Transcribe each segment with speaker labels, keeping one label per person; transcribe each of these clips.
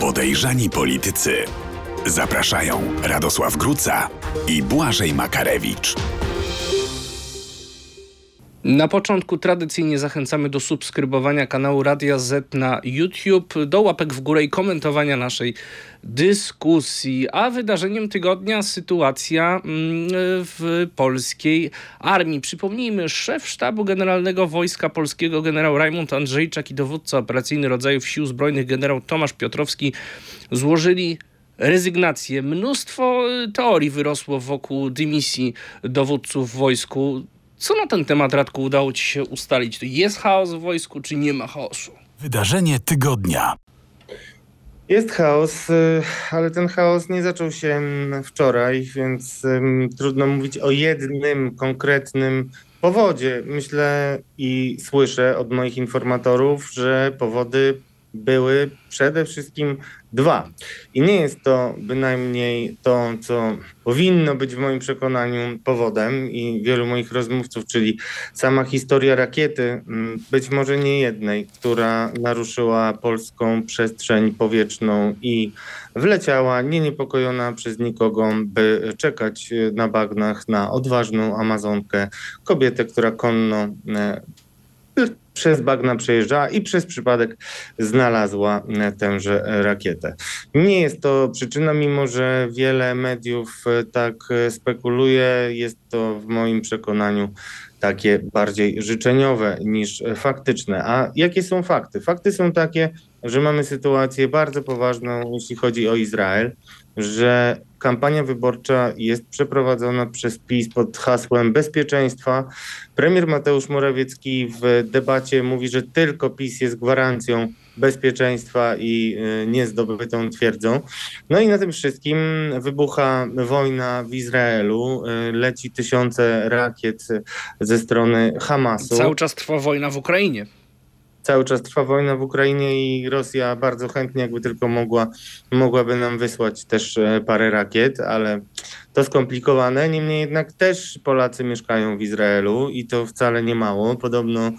Speaker 1: Podejrzani politycy. Zapraszają Radosław Gruca i Błażej Makarewicz.
Speaker 2: Na początku tradycyjnie zachęcamy do subskrybowania kanału Radia Z na YouTube, do łapek w górę i komentowania naszej dyskusji. A wydarzeniem tygodnia sytuacja mm, w polskiej armii. Przypomnijmy, szef sztabu generalnego Wojska Polskiego generał Rajmund Andrzejczak i dowódca operacyjny rodzajów sił zbrojnych generał Tomasz Piotrowski złożyli rezygnację. Mnóstwo teorii wyrosło wokół dymisji dowódców wojsku. Co na ten temat, Radku, udało Ci się ustalić? To jest chaos w wojsku, czy nie ma chaosu?
Speaker 1: Wydarzenie tygodnia.
Speaker 3: Jest chaos, y, ale ten chaos nie zaczął się wczoraj, więc trudno mówić o jednym konkretnym powodzie. Myślę i słyszę od moich informatorów, że powody były przede wszystkim dwa. I nie jest to bynajmniej to, co powinno być w moim przekonaniu powodem i wielu moich rozmówców, czyli sama historia rakiety, mm, być może nie jednej, która naruszyła polską przestrzeń powietrzną i wleciała nieniepokojona przez nikogo, by czekać na bagnach na odważną Amazonkę, kobietę, która konno e, przez bagna przejeżdżała i przez przypadek znalazła tęże rakietę. Nie jest to przyczyna, mimo że wiele mediów e, tak e, spekuluje, jest to w moim przekonaniu takie bardziej życzeniowe niż faktyczne. A jakie są fakty? Fakty są takie, że mamy sytuację bardzo poważną, jeśli chodzi o Izrael, że kampania wyborcza jest przeprowadzona przez PiS pod hasłem bezpieczeństwa. Premier Mateusz Morawiecki w debacie mówi, że tylko PiS jest gwarancją bezpieczeństwa i y, niezdobytą twierdzą. No i na tym wszystkim wybucha wojna w Izraelu, y, leci tysiące rakiet ze strony Hamasu.
Speaker 2: Cały czas trwa wojna w Ukrainie
Speaker 3: cały czas trwa wojna w Ukrainie i Rosja bardzo chętnie, jakby tylko mogła, mogłaby nam wysłać też e, parę rakiet, ale to skomplikowane. Niemniej jednak też Polacy mieszkają w Izraelu i to wcale nie mało. Podobno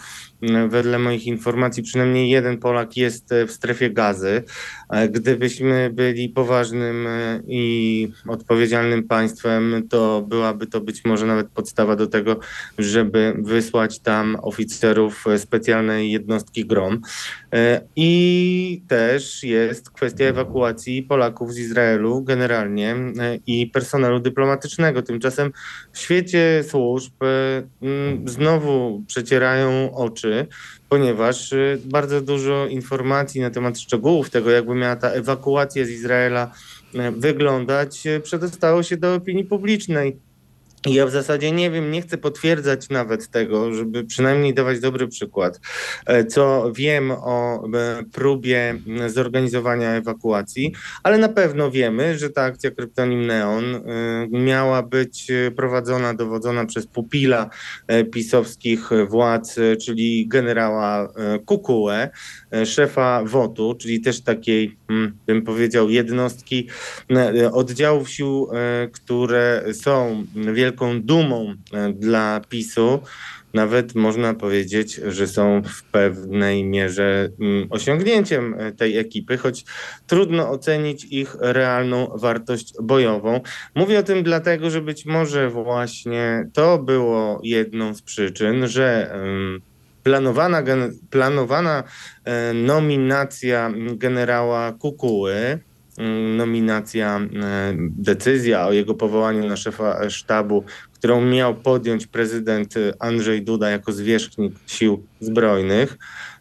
Speaker 3: wedle moich informacji przynajmniej jeden Polak jest e, w strefie gazy. E, gdybyśmy byli poważnym e, i odpowiedzialnym państwem, to byłaby to być może nawet podstawa do tego, żeby wysłać tam oficerów specjalnej jednostki GROM. I też jest kwestia ewakuacji Polaków z Izraelu generalnie i personelu dyplomatycznego. Tymczasem w świecie służb znowu przecierają oczy ponieważ bardzo dużo informacji na temat szczegółów tego, jakby miała ta ewakuacja z Izraela wyglądać, przedostało się do opinii publicznej. Ja w zasadzie nie wiem, nie chcę potwierdzać nawet tego, żeby przynajmniej dawać dobry przykład, e, co wiem o e, próbie zorganizowania ewakuacji, ale na pewno wiemy, że ta akcja Kryptonim Neon e, miała być prowadzona, dowodzona przez pupila pisowskich władz, czyli generała Kukułę, szefa WOT-u, czyli też takiej, hmm, bym powiedział, jednostki oddziałów sił, które są wielkie wielką dumą e, dla PiSu. Nawet można powiedzieć, że są w pewnej mierze mm, osiągnięciem e, tej ekipy, choć trudno ocenić ich realną wartość bojową. Mówię o tym dlatego, że być może właśnie to było jedną z przyczyn, że planowana, planowana e, nominacja generała Kukuły nominacja, e, decyzja o jego powołaniu na szefa sztabu, którą miał podjąć prezydent Andrzej Duda jako zwierzchnik sił zbrojnych,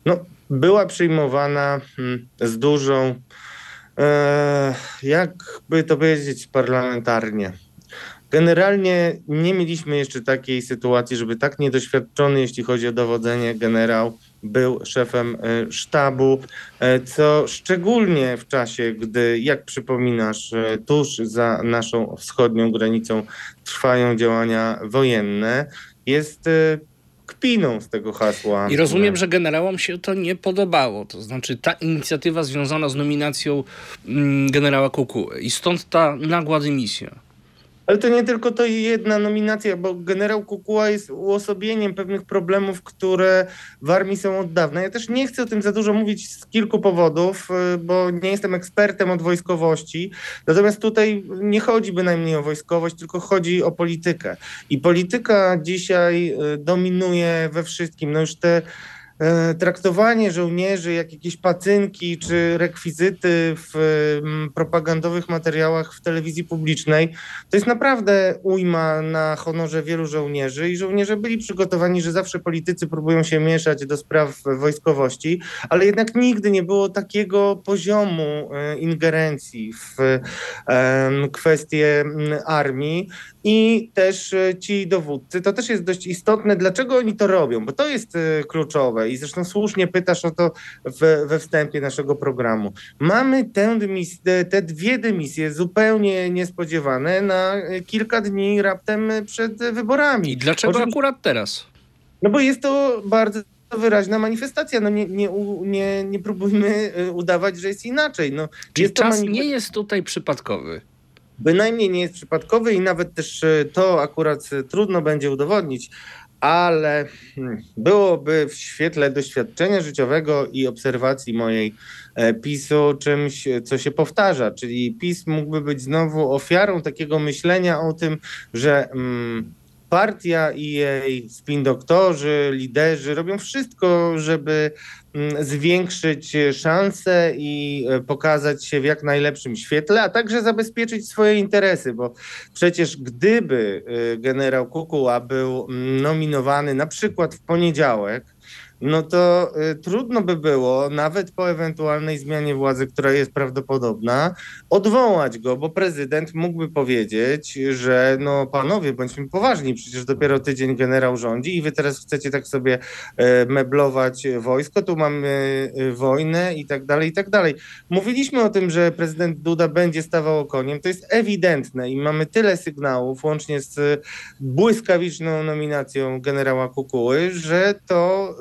Speaker 3: no, była przyjmowana mm, z dużą, e, jakby to powiedzieć parlamentarnie, Generalnie nie mieliśmy jeszcze takiej sytuacji, żeby tak niedoświadczony, jeśli chodzi o dowodzenie, generał był szefem e, sztabu, e, co szczególnie w czasie, gdy, jak przypominasz, e, tuż za naszą wschodnią granicą trwają działania wojenne, jest kpiną z tego hasła.
Speaker 2: I rozumiem, że generałom się to nie podobało. To znaczy ta inicjatywa związana z nominacją mm, generała Kukuły i stąd ta nagła dymisja.
Speaker 3: Ale to nie tylko to jedna nominacja, bo generał Kukuła jest uosobieniem pewnych problemów, które w armii są od dawna. Ja też nie chcę o tym za dużo mówić z kilku powodów, y, bo nie jestem ekspertem od wojskowości. Natomiast tutaj nie chodzi bynajmniej o wojskowość, tylko chodzi o politykę. I polityka dzisiaj y, dominuje we wszystkim. No już te traktowanie żołnierzy jak jakieś pacynki czy rekwizyty w mm, propagandowych materiałach w telewizji publicznej, to jest naprawdę ujma na honorze wielu żołnierzy i żołnierze byli przygotowani, że zawsze politycy próbują się mieszać do spraw wojskowości, ale jednak nigdy nie było takiego poziomu e, ingerencji w kwestie mm, armii i też e, ci dowódcy. To też jest dość istotne, dlaczego oni to robią, bo to jest kluczowe i zresztą słusznie pytasz o to we, we wstępie naszego programu. Mamy tę te dwie dymisje zupełnie niespodziewane na kilka dni raptem przed wyborami.
Speaker 2: I dlaczego Oczywiście, akurat teraz?
Speaker 3: No bo jest to bardzo wyraźna manifestacja. No nie, nie, nie, nie próbujmy y, udawać, że jest inaczej. No,
Speaker 2: Czyli jest czas nie jest tutaj przypadkowy.
Speaker 3: Bynajmniej nie jest przypadkowy i nawet też y, to akurat y, trudno będzie udowodnić, ale hmm, byłoby w świetle doświadczenia życiowego i obserwacji mojej e, PiSu czymś, co się powtarza, czyli PiS mógłby być znowu ofiarą takiego myślenia o tym, że mm, partia i jej spin doktorzy, liderzy robią wszystko, żeby zwiększyć szanse i e, pokazać się w jak najlepszym świetle, a także zabezpieczyć swoje interesy, bo przecież gdyby e, generał Kukuła był mm, nominowany na przykład w poniedziałek, no to y, trudno by było, nawet po ewentualnej zmianie władzy, która jest prawdopodobna, odwołać go, bo prezydent mógłby powiedzieć, że no panowie, bądźmy poważni, przecież dopiero tydzień generał rządzi i wy teraz chcecie tak sobie e, meblować wojsko, tu mamy e, wojnę i tak dalej, i tak dalej. Mówiliśmy o tym, że prezydent Duda będzie stawał koniem, to jest ewidentne i mamy tyle sygnałów, łącznie z błyskawiczną nominacją generała Kukuły, że to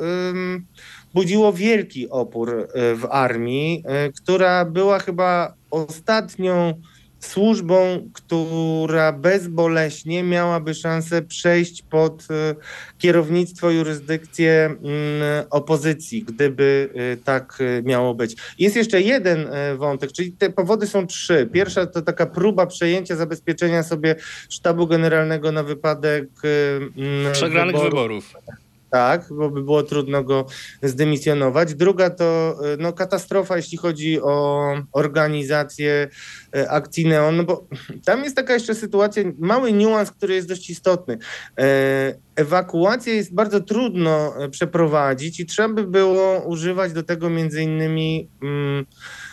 Speaker 3: budziło wielki opór e, w armii, e, która była chyba ostatnią służbą, która bezboleśnie miałaby szansę przejść pod e, kierownictwo, jurysdykcję opozycji, gdyby tak miało być. Jest jeszcze jeden wątek, czyli te powody są trzy. Pierwsza to taka próba przejęcia zabezpieczenia sobie sztabu generalnego na wypadek
Speaker 2: przegranych wyborów. wyborów.
Speaker 3: Tak, bo by było trudno go zdymisjonować. Druga to y, no, katastrofa, jeśli chodzi o organizację y, akcji Neon, no bo tam jest taka jeszcze sytuacja, mały niuans, który jest dość istotny. Y, ewakuację jest bardzo trudno przeprowadzić i trzeba by było używać do tego między innymi. Mm,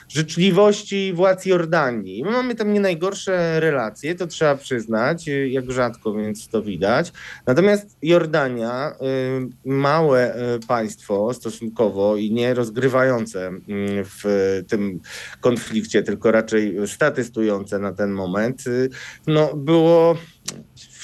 Speaker 3: życzliwości władz Jordanii. My mamy tam nie najgorsze relacje, to trzeba przyznać, jak rzadko, więc to widać. Natomiast Jordania, y, małe y, państwo stosunkowo i nie rozgrywające w tym konflikcie, tylko raczej statystujące na ten moment, y, no było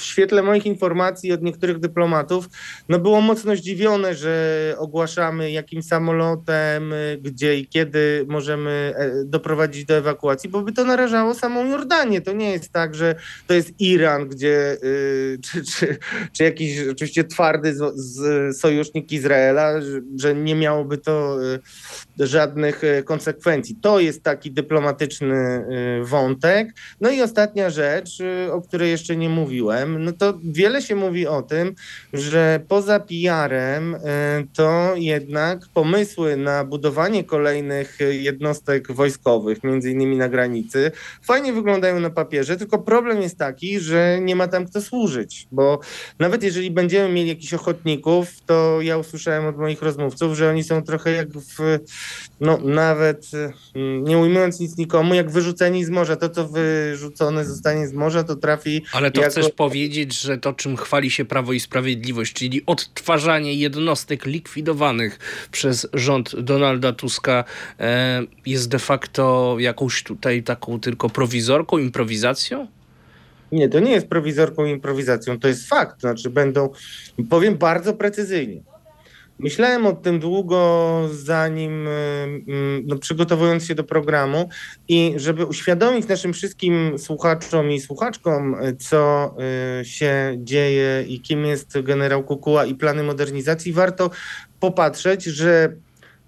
Speaker 3: w świetle moich informacji od niektórych dyplomatów, no było mocno zdziwione, że ogłaszamy jakim samolotem, gdzie i kiedy możemy e, doprowadzić do ewakuacji, bo by to narażało samą Jordanię. To nie jest tak, że to jest Iran, gdzie y, czy, czy, czy jakiś oczywiście twardy z, z sojusznik Izraela, że nie miałoby to y, żadnych y, konsekwencji. To jest taki dyplomatyczny wątek. No i ostatnia rzecz, o której jeszcze nie mówiłem, no to wiele się mówi o tym, że poza PR-em e, to jednak pomysły na budowanie kolejnych jednostek wojskowych, między innymi na granicy, fajnie wyglądają na papierze, tylko problem jest taki, że nie ma tam kto służyć, bo nawet jeżeli będziemy mieli jakichś ochotników, to ja usłyszałem od moich rozmówców, że oni są trochę jak w, no nawet mm, nie ujmując nic nikomu, jak wyrzuceni z morza. To, co wyrzucone zostanie z morza, to trafi.
Speaker 2: Ale to jako... chcesz powiedzieć, powiedzieć, że to, czym chwali się Prawo i Sprawiedliwość, czyli odtwarzanie jednostek likwidowanych przez rząd Donalda Tuska, e, jest de facto jakąś tutaj taką tylko prowizorką, improwizacją?
Speaker 3: Nie, to nie jest prowizorką, improwizacją, to jest fakt. Znaczy będą, powiem bardzo precyzyjnie, Myślałem o tym długo, zanim no, przygotowując się do programu i żeby uświadomić naszym wszystkim słuchaczom i słuchaczkom, co się dzieje i kim jest generał Kukuła i plany modernizacji, warto popatrzeć, że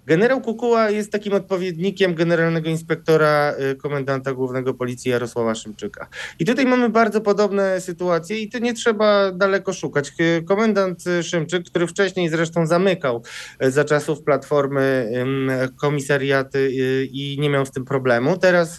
Speaker 3: Generał Kukuła jest takim odpowiednikiem generalnego inspektora y, komendanta głównego policji Jarosława Szymczyka. I tutaj mamy bardzo podobne sytuacje i to nie trzeba daleko szukać. Komendant Szymczyk, który wcześniej zresztą zamykał y, za czasów Platformy komisariaty y, i nie miał z tym problemu, teraz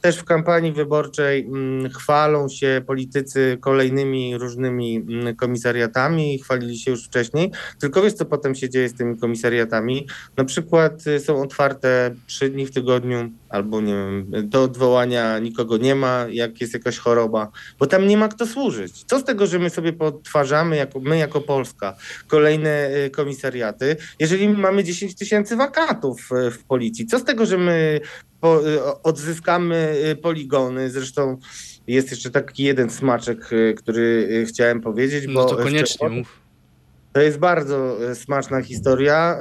Speaker 3: też w kampanii wyborczej chwalą się politycy kolejnymi różnymi komisariatami, chwalili się już wcześniej. Tylko wiesz, co potem się dzieje z tymi komisariatami? Na przykład y, są otwarte trzy dni w tygodniu, albo nie wiem, do odwołania nikogo nie ma, jak jest jakaś choroba, bo tam nie ma kto służyć. Co z tego, że my sobie podtwarzamy, jako, my jako Polska, kolejne y, komisariaty, jeżeli mamy 10 tysięcy wakatów y, w policji? Co z tego, że my po, odzyskamy poligony? Zresztą jest jeszcze taki jeden smaczek, który chciałem powiedzieć.
Speaker 2: No to koniecznie mów.
Speaker 3: To jest bardzo e, smaczna historia.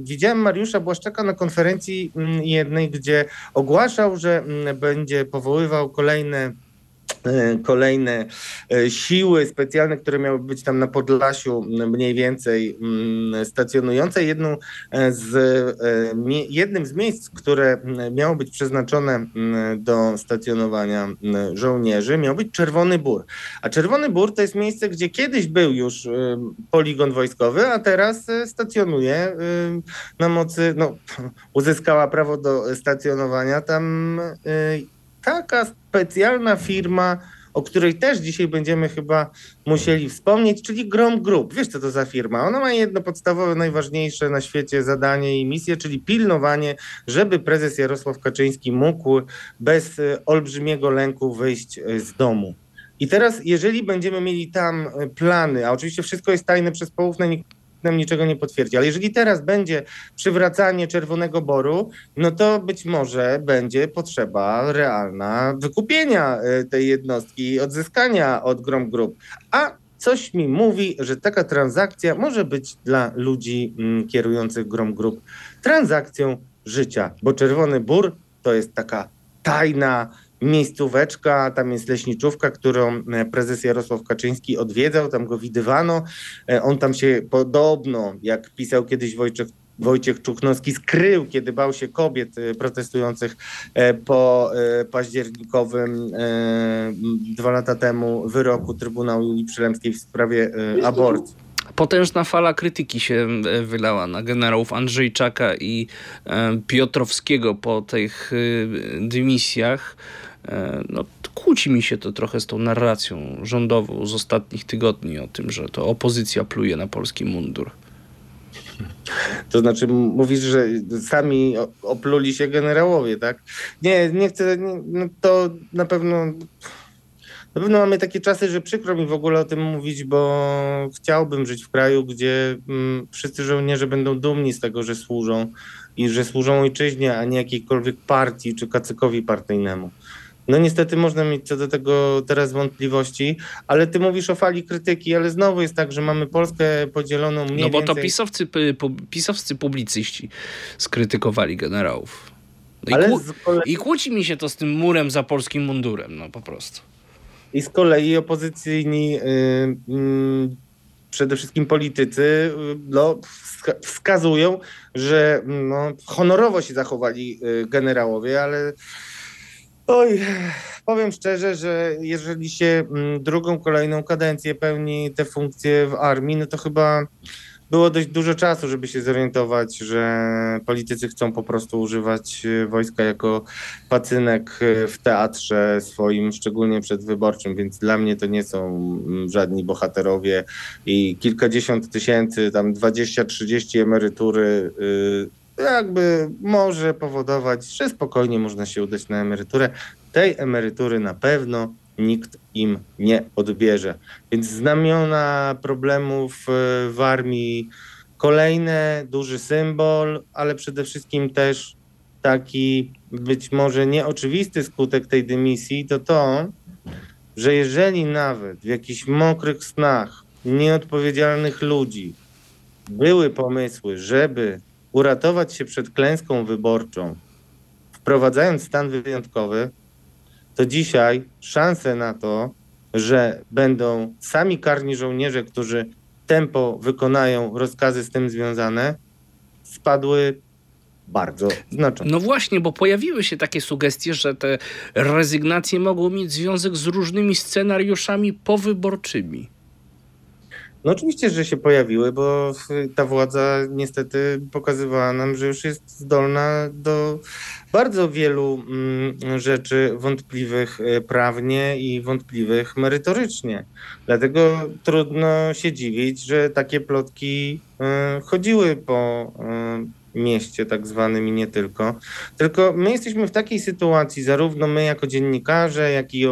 Speaker 3: Widziałem Mariusza Błaszczaka na konferencji mm, jednej, gdzie ogłaszał, że mm, będzie powoływał kolejne kolejne e, siły specjalne, które miały być tam na Podlasiu mniej więcej stacjonujące. Jedną e, z, jednym z miejsc, które miało być przeznaczone do stacjonowania żołnierzy, miał być Czerwony Bór. A Czerwony Bór to jest miejsce, gdzie kiedyś był już poligon wojskowy, a teraz stacjonuje na mocy, no, uzyskała prawo do stacjonowania tam taka specjalna firma, o której też dzisiaj będziemy chyba musieli wspomnieć, czyli Grom Group. Wiesz, co to za firma? Ona ma jedno podstawowe, najważniejsze na świecie zadanie i misję, czyli pilnowanie, żeby prezes Jarosław Kaczyński mógł bez e, olbrzymiego lęku wyjść e, z domu. I teraz, jeżeli będziemy mieli tam e, plany, a oczywiście wszystko jest tajne przez poufne, nam niczego nie potwierdzi. Ale jeżeli teraz będzie przywracanie Czerwonego Boru, no to być może będzie potrzeba realna wykupienia e, tej jednostki, odzyskania od Grom Group. A coś mi mówi, że taka transakcja może być dla ludzi mm, kierujących Grom Group transakcją życia, bo Czerwony Bór to jest taka tajna miejscóweczka, tam jest leśniczówka, którą e, prezes Jarosław Kaczyński odwiedzał, tam go widywano. E, on tam się podobno, jak pisał kiedyś Wojciech Wojciech Czuknowski skrył, kiedy bał się kobiet e, protestujących po październikowym dwa lata temu wyroku Trybunału Julii Przylemskiej w sprawie aborcji.
Speaker 2: Potężna fala krytyki się wylała na generałów Andrzejczaka i Piotrowskiego po tych dymisjach. E, no, kłóci mi się to trochę z tą narracją rządową z ostatnich tygodni o tym, że to opozycja pluje na polski mundur.
Speaker 3: To znaczy mówisz, że sami opluli się generałowie, tak? Nie, nie chcę, nie, no to na pewno na pewno mamy takie czasy, że przykro mi w ogóle o tym mówić, bo chciałbym żyć w kraju, gdzie mm, wszyscy żołnierze będą dumni z tego, że służą i że służą ojczyźnie, a nie jakiejkolwiek partii czy kacykowi partyjnemu. No niestety można mieć co do tego teraz wątpliwości, ale ty mówisz o fali krytyki, ale znowu jest tak, że mamy Polskę podzieloną mniej
Speaker 2: No bo
Speaker 3: więcej...
Speaker 2: to pisowcy, pisowscy publicyści skrytykowali generałów. No
Speaker 3: ale
Speaker 2: i, kłó- kolei... I kłóci mi się to z tym murem za polskim mundurem, no po prostu.
Speaker 3: I z kolei opozycyjni, yy, yy, przede wszystkim politycy, yy, no, wskazują, że no, honorowo się zachowali y, generałowie, ale Oj, powiem szczerze, że jeżeli się mm, drugą, kolejną kadencję pełni te funkcje w armii, no to chyba było dość dużo czasu, żeby się zorientować, że politycy chcą po prostu używać e, wojska jako pacynek e, w teatrze swoim, szczególnie przedwyborczym, więc dla mnie to nie są mm, żadni bohaterowie i kilkadziesiąt tysięcy, tam 20-30 emerytury y, jakby może powodować, że spokojnie można się udać na emeryturę. Tej emerytury na pewno nikt im nie odbierze. Więc znamiona problemów e, w armii, kolejne, duży symbol, ale przede wszystkim też taki być może nieoczywisty skutek tej dymisji, to to, że jeżeli nawet w jakichś mokrych snach nieodpowiedzialnych ludzi były pomysły, żeby uratować się przed klęską wyborczą, wprowadzając stan wyjątkowy, to dzisiaj szanse na to, że będą sami karni żołnierze, którzy tempo wykonają rozkazy z tym związane, spadły bardzo znacząco.
Speaker 2: No właśnie, bo pojawiły się takie sugestie, że te rezygnacje mogą mieć związek z różnymi scenariuszami powyborczymi.
Speaker 3: No oczywiście, że się pojawiły, bo ta władza niestety pokazywała nam, że już jest zdolna do bardzo wielu mm, rzeczy wątpliwych e, prawnie i wątpliwych merytorycznie. Dlatego trudno się dziwić, że takie plotki e, chodziły po e, mieście tak zwanym i nie tylko. Tylko my jesteśmy w takiej sytuacji, zarówno my jako dziennikarze, jak i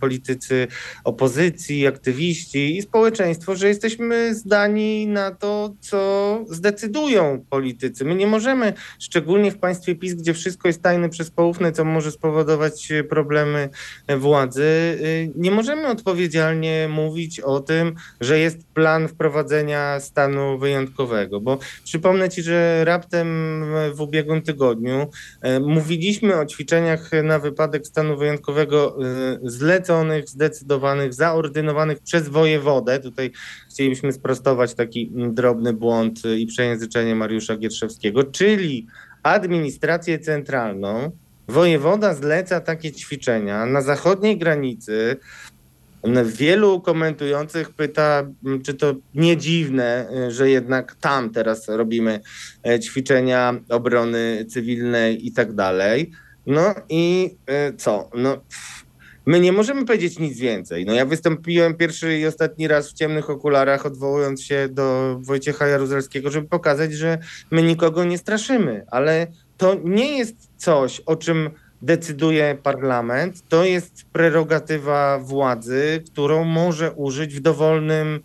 Speaker 3: politycy opozycji, aktywiści i społeczeństwo, że jesteśmy zdani na to, co zdecydują politycy. My nie możemy, szczególnie w państwie PiS, gdzie wszystko jest tajne przez poufne, co może spowodować problemy władzy, y, nie możemy odpowiedzialnie mówić o tym, że jest plan wprowadzenia stanu wyjątkowego, bo przypomnę ci, że raptem w ubiegłym tygodniu. E, mówiliśmy o ćwiczeniach na wypadek stanu wyjątkowego e, zleconych, zdecydowanych, zaordynowanych przez wojewodę. Tutaj chcielibyśmy sprostować taki drobny błąd i przejęzyczenie Mariusza Gierszewskiego, czyli administrację centralną. Wojewoda zleca takie ćwiczenia na zachodniej granicy Wielu komentujących pyta, czy to nie dziwne, y, że jednak tam teraz robimy e, ćwiczenia obrony cywilnej i tak dalej. No i e, co? No, my nie możemy powiedzieć nic więcej. No ja wystąpiłem pierwszy i ostatni raz w ciemnych okularach, odwołując się do Wojciecha Jaruzelskiego, żeby pokazać, że my nikogo nie straszymy, ale to nie jest coś, o czym decyduje parlament. To jest prerogatywa władzy, którą może użyć w dowolnym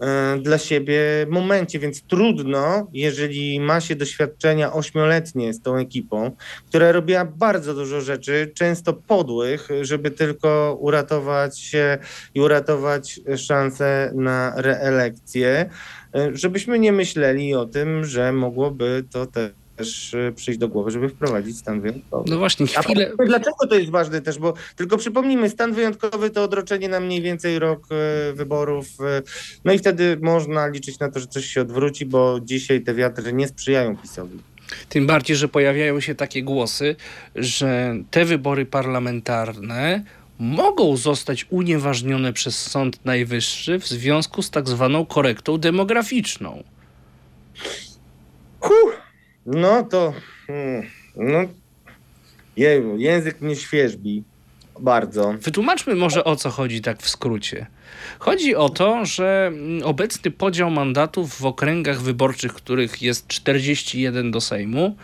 Speaker 3: e, dla siebie momencie, więc trudno, jeżeli ma się doświadczenia ośmioletnie z tą ekipą, która robiła bardzo dużo rzeczy, często podłych, żeby tylko uratować się i uratować szansę na reelekcję, e, żebyśmy nie myśleli o tym, że mogłoby to też też e, przyjść do głowy, żeby wprowadzić stan wyjątkowy.
Speaker 2: No właśnie, chwilę...
Speaker 3: A dlaczego to jest ważne też, bo tylko przypomnijmy, stan wyjątkowy to odroczenie na mniej więcej rok e, wyborów, e, no i wtedy można liczyć na to, że coś się odwróci, bo dzisiaj te wiatry nie sprzyjają PiSowi.
Speaker 2: Tym bardziej, że pojawiają się takie głosy, że te wybory parlamentarne mogą zostać unieważnione przez Sąd Najwyższy w związku z tak zwaną korektą demograficzną.
Speaker 3: Huh. No to, hmm, no, jeju, język mnie świeżbi bardzo.
Speaker 2: Wytłumaczmy może o co chodzi tak w skrócie. Chodzi o to, że mm, obecny podział mandatów w okręgach wyborczych, których jest 41 do Sejmu,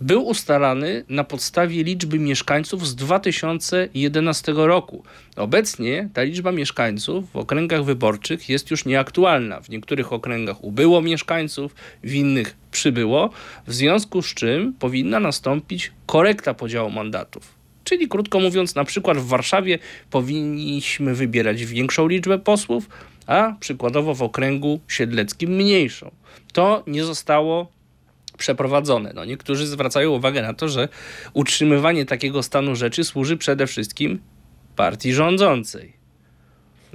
Speaker 2: był ustalany na podstawie liczby mieszkańców z 2011 roku. Obecnie ta liczba mieszkańców w okręgach wyborczych jest już nieaktualna. W niektórych okręgach ubyło mieszkańców, w innych przybyło, w związku z czym powinna nastąpić korekta podziału mandatów. Czyli krótko mówiąc, na przykład w Warszawie powinniśmy wybierać większą liczbę posłów, a przykładowo w okręgu siedleckim mniejszą. To nie zostało przeprowadzone. No, niektórzy zwracają uwagę na to, że utrzymywanie takiego stanu rzeczy służy przede wszystkim partii rządzącej.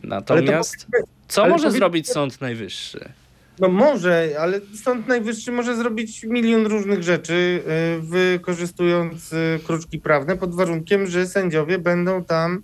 Speaker 2: Natomiast to, co ale może zrobić Sąd Najwyższy?
Speaker 3: No może, ale Sąd Najwyższy może zrobić milion różnych rzeczy, y, wykorzystując y, kruczki prawne, pod warunkiem, że sędziowie będą tam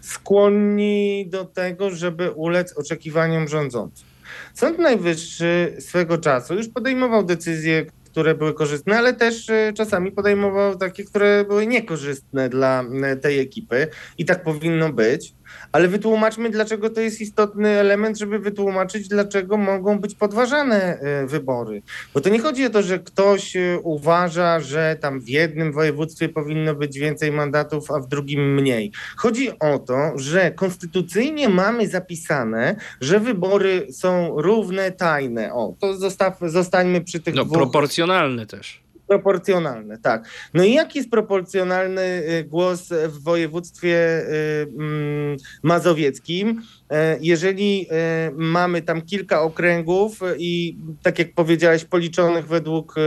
Speaker 3: skłonni do tego, żeby ulec oczekiwaniom rządzących. Sąd Najwyższy swego czasu już podejmował decyzje, które były korzystne, ale też e, czasami podejmował takie, które były niekorzystne dla e, tej ekipy. I tak powinno być ale wytłumaczmy, dlaczego to jest istotny element, żeby wytłumaczyć, dlaczego mogą być podważane e, wybory. Bo to nie chodzi o to, że ktoś e, uważa, że tam w jednym województwie powinno być więcej mandatów, a w drugim mniej. Chodzi o to, że konstytucyjnie mamy zapisane, że wybory są równe, tajne. O, to zostaw, zostańmy przy tych
Speaker 2: no,
Speaker 3: dwóch.
Speaker 2: proporcjonalne też
Speaker 3: Proporcjonalne, tak. No i jaki jest proporcjonalny y, głos w województwie y, mm, mazowieckim? E, jeżeli e, mamy tam kilka okręgów i tak jak powiedziałeś, policzonych według e,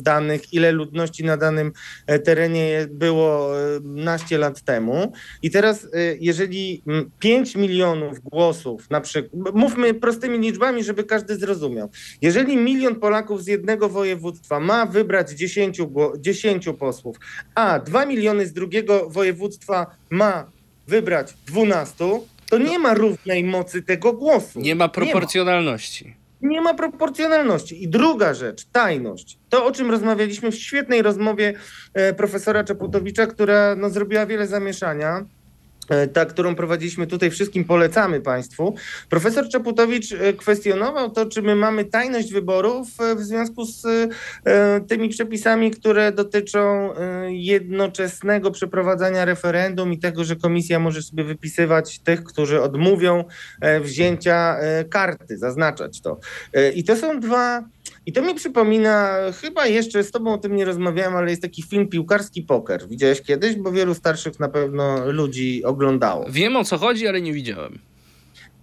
Speaker 3: danych, ile ludności na danym terenie było naście lat temu. I teraz, jeżeli 5 milionów głosów, na przykład, mówmy prostymi liczbami, żeby każdy zrozumiał. Jeżeli milion Polaków z jednego województwa ma wybrać 10, 10 posłów, a 2 miliony z drugiego województwa ma wybrać 12, to nie ma równej mocy tego głosu.
Speaker 2: Nie ma proporcjonalności. Nie
Speaker 3: ma. nie ma proporcjonalności. I druga rzecz, tajność. To, o czym rozmawialiśmy w świetnej rozmowie e, profesora Czaputowicza, która no, zrobiła wiele zamieszania ta, którą prowadziliśmy tutaj, wszystkim polecamy Państwu. Profesor Czaputowicz e, kwestionował to, czy my mamy tajność wyborów e, w związku z tymi przepisami, które dotyczą jednoczesnego przeprowadzania referendum i tego, że komisja może sobie wypisywać tych, którzy odmówią wzięcia karty, zaznaczać to. I to są dwa i to mi przypomina, chyba jeszcze z tobą o tym nie rozmawiałem, ale jest taki film Piłkarski Poker. Widziałeś kiedyś? Bo wielu starszych na pewno ludzi oglądało.
Speaker 2: Wiem o co chodzi, ale nie widziałem.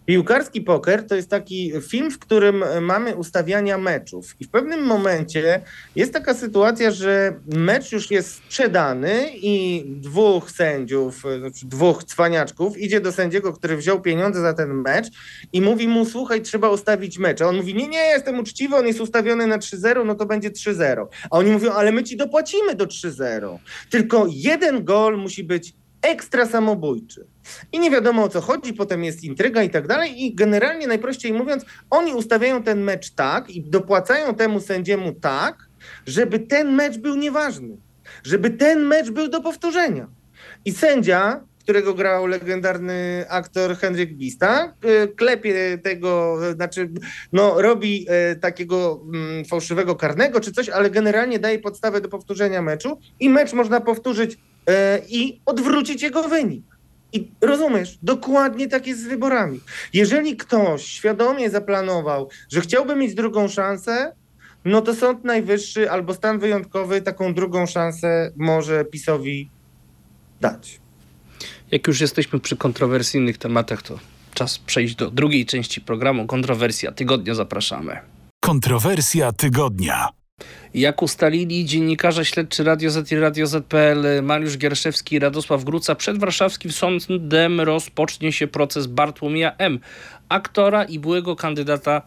Speaker 3: Piłkarski poker to jest taki film, w którym mamy ustawiania meczów. I w pewnym momencie jest taka sytuacja, że mecz już jest sprzedany i dwóch sędziów, znaczy dwóch cwaniaczków idzie do sędziego, który wziął pieniądze za ten mecz i mówi mu, słuchaj, trzeba ustawić mecz. A on mówi, nie, nie, jestem uczciwy, on jest ustawiony na 3-0, no to będzie 3-0. A oni mówią, ale my ci dopłacimy do 3-0. Tylko jeden gol musi być ekstra samobójczy. I nie wiadomo o co chodzi, potem jest intryga i tak dalej. I generalnie, najprościej mówiąc, oni ustawiają ten mecz tak i dopłacają temu sędziemu tak, żeby ten mecz był nieważny. Żeby ten mecz był do powtórzenia. I sędzia, którego grał legendarny aktor Henryk Bista, e, klepie tego, znaczy no, robi e, takiego mm, fałszywego karnego czy coś, ale generalnie daje podstawę do powtórzenia meczu i mecz można powtórzyć i odwrócić jego wynik. I rozumiesz, dokładnie tak jest z wyborami. Jeżeli ktoś świadomie zaplanował, że chciałby mieć drugą szansę, no to Sąd Najwyższy albo stan wyjątkowy taką drugą szansę może PiSowi dać.
Speaker 2: Jak już jesteśmy przy kontrowersyjnych tematach, to czas przejść do drugiej części programu. Kontrowersja tygodnia zapraszamy.
Speaker 1: Kontrowersja tygodnia.
Speaker 2: Jak ustalili dziennikarze śledczy Radio Z i Radio ZPL Mariusz Gierszewski i Radosław Gruca, przed warszawskim sądem rozpocznie się proces Bartłomieja M., aktora i byłego kandydata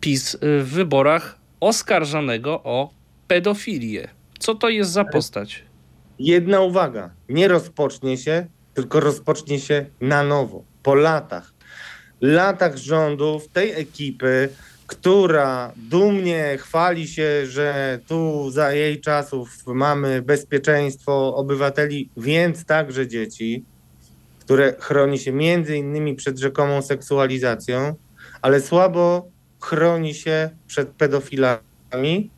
Speaker 2: PiS w wyborach oskarżanego o pedofilię. Co to jest za postać?
Speaker 3: Jedna uwaga. Nie rozpocznie się, tylko rozpocznie się na nowo, po latach. Latach rządów tej ekipy, która dumnie chwali się, że tu za jej czasów mamy bezpieczeństwo obywateli, więc także dzieci, które chroni się między innymi przed rzekomą seksualizacją, ale słabo chroni się przed pedofilami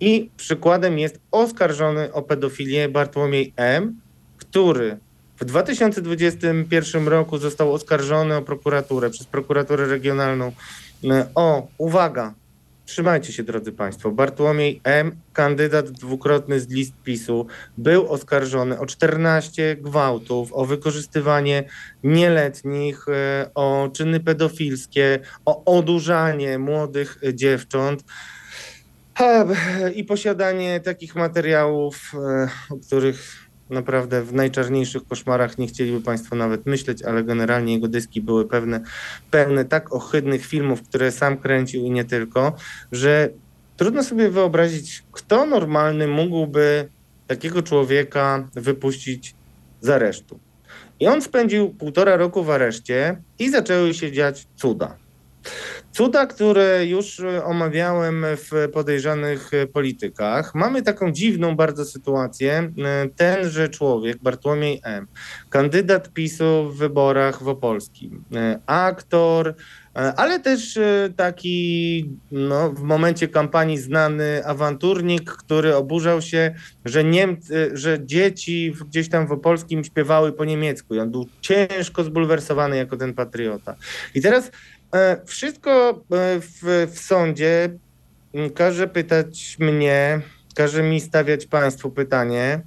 Speaker 3: i przykładem jest oskarżony o pedofilię Bartłomiej M., który w 2021 roku został oskarżony o prokuraturę przez prokuraturę regionalną o, uwaga, Trzymajcie się, drodzy Państwo. Bartłomiej M., kandydat dwukrotny z list PiSu, był oskarżony o 14 gwałtów, o wykorzystywanie nieletnich, e, o czyny pedofilskie, o odurzanie młodych dziewcząt i posiadanie takich materiałów, e, o których naprawdę w najczarniejszych koszmarach nie chcieliby Państwo nawet myśleć, ale generalnie jego dyski były pewne, pełne tak ohydnych filmów, które sam kręcił i nie tylko, że trudno sobie wyobrazić, kto normalny mógłby takiego człowieka wypuścić z aresztu. I on spędził półtora roku w areszcie i zaczęły się dziać cuda. Cuda, które już e, omawiałem w podejrzanych e, politykach. Mamy taką dziwną bardzo sytuację. E, tenże człowiek, Bartłomiej M., kandydat PiSu w wyborach w Opolskim, aktor, ale też taki no, w momencie kampanii znany awanturnik, który oburzał się, że, Niemcy, że dzieci gdzieś tam w Opolskim śpiewały po niemiecku. I on był ciężko zbulwersowany jako ten patriota. I teraz wszystko e, w, w sądzie każe pytać mnie, każe mi stawiać Państwu pytanie,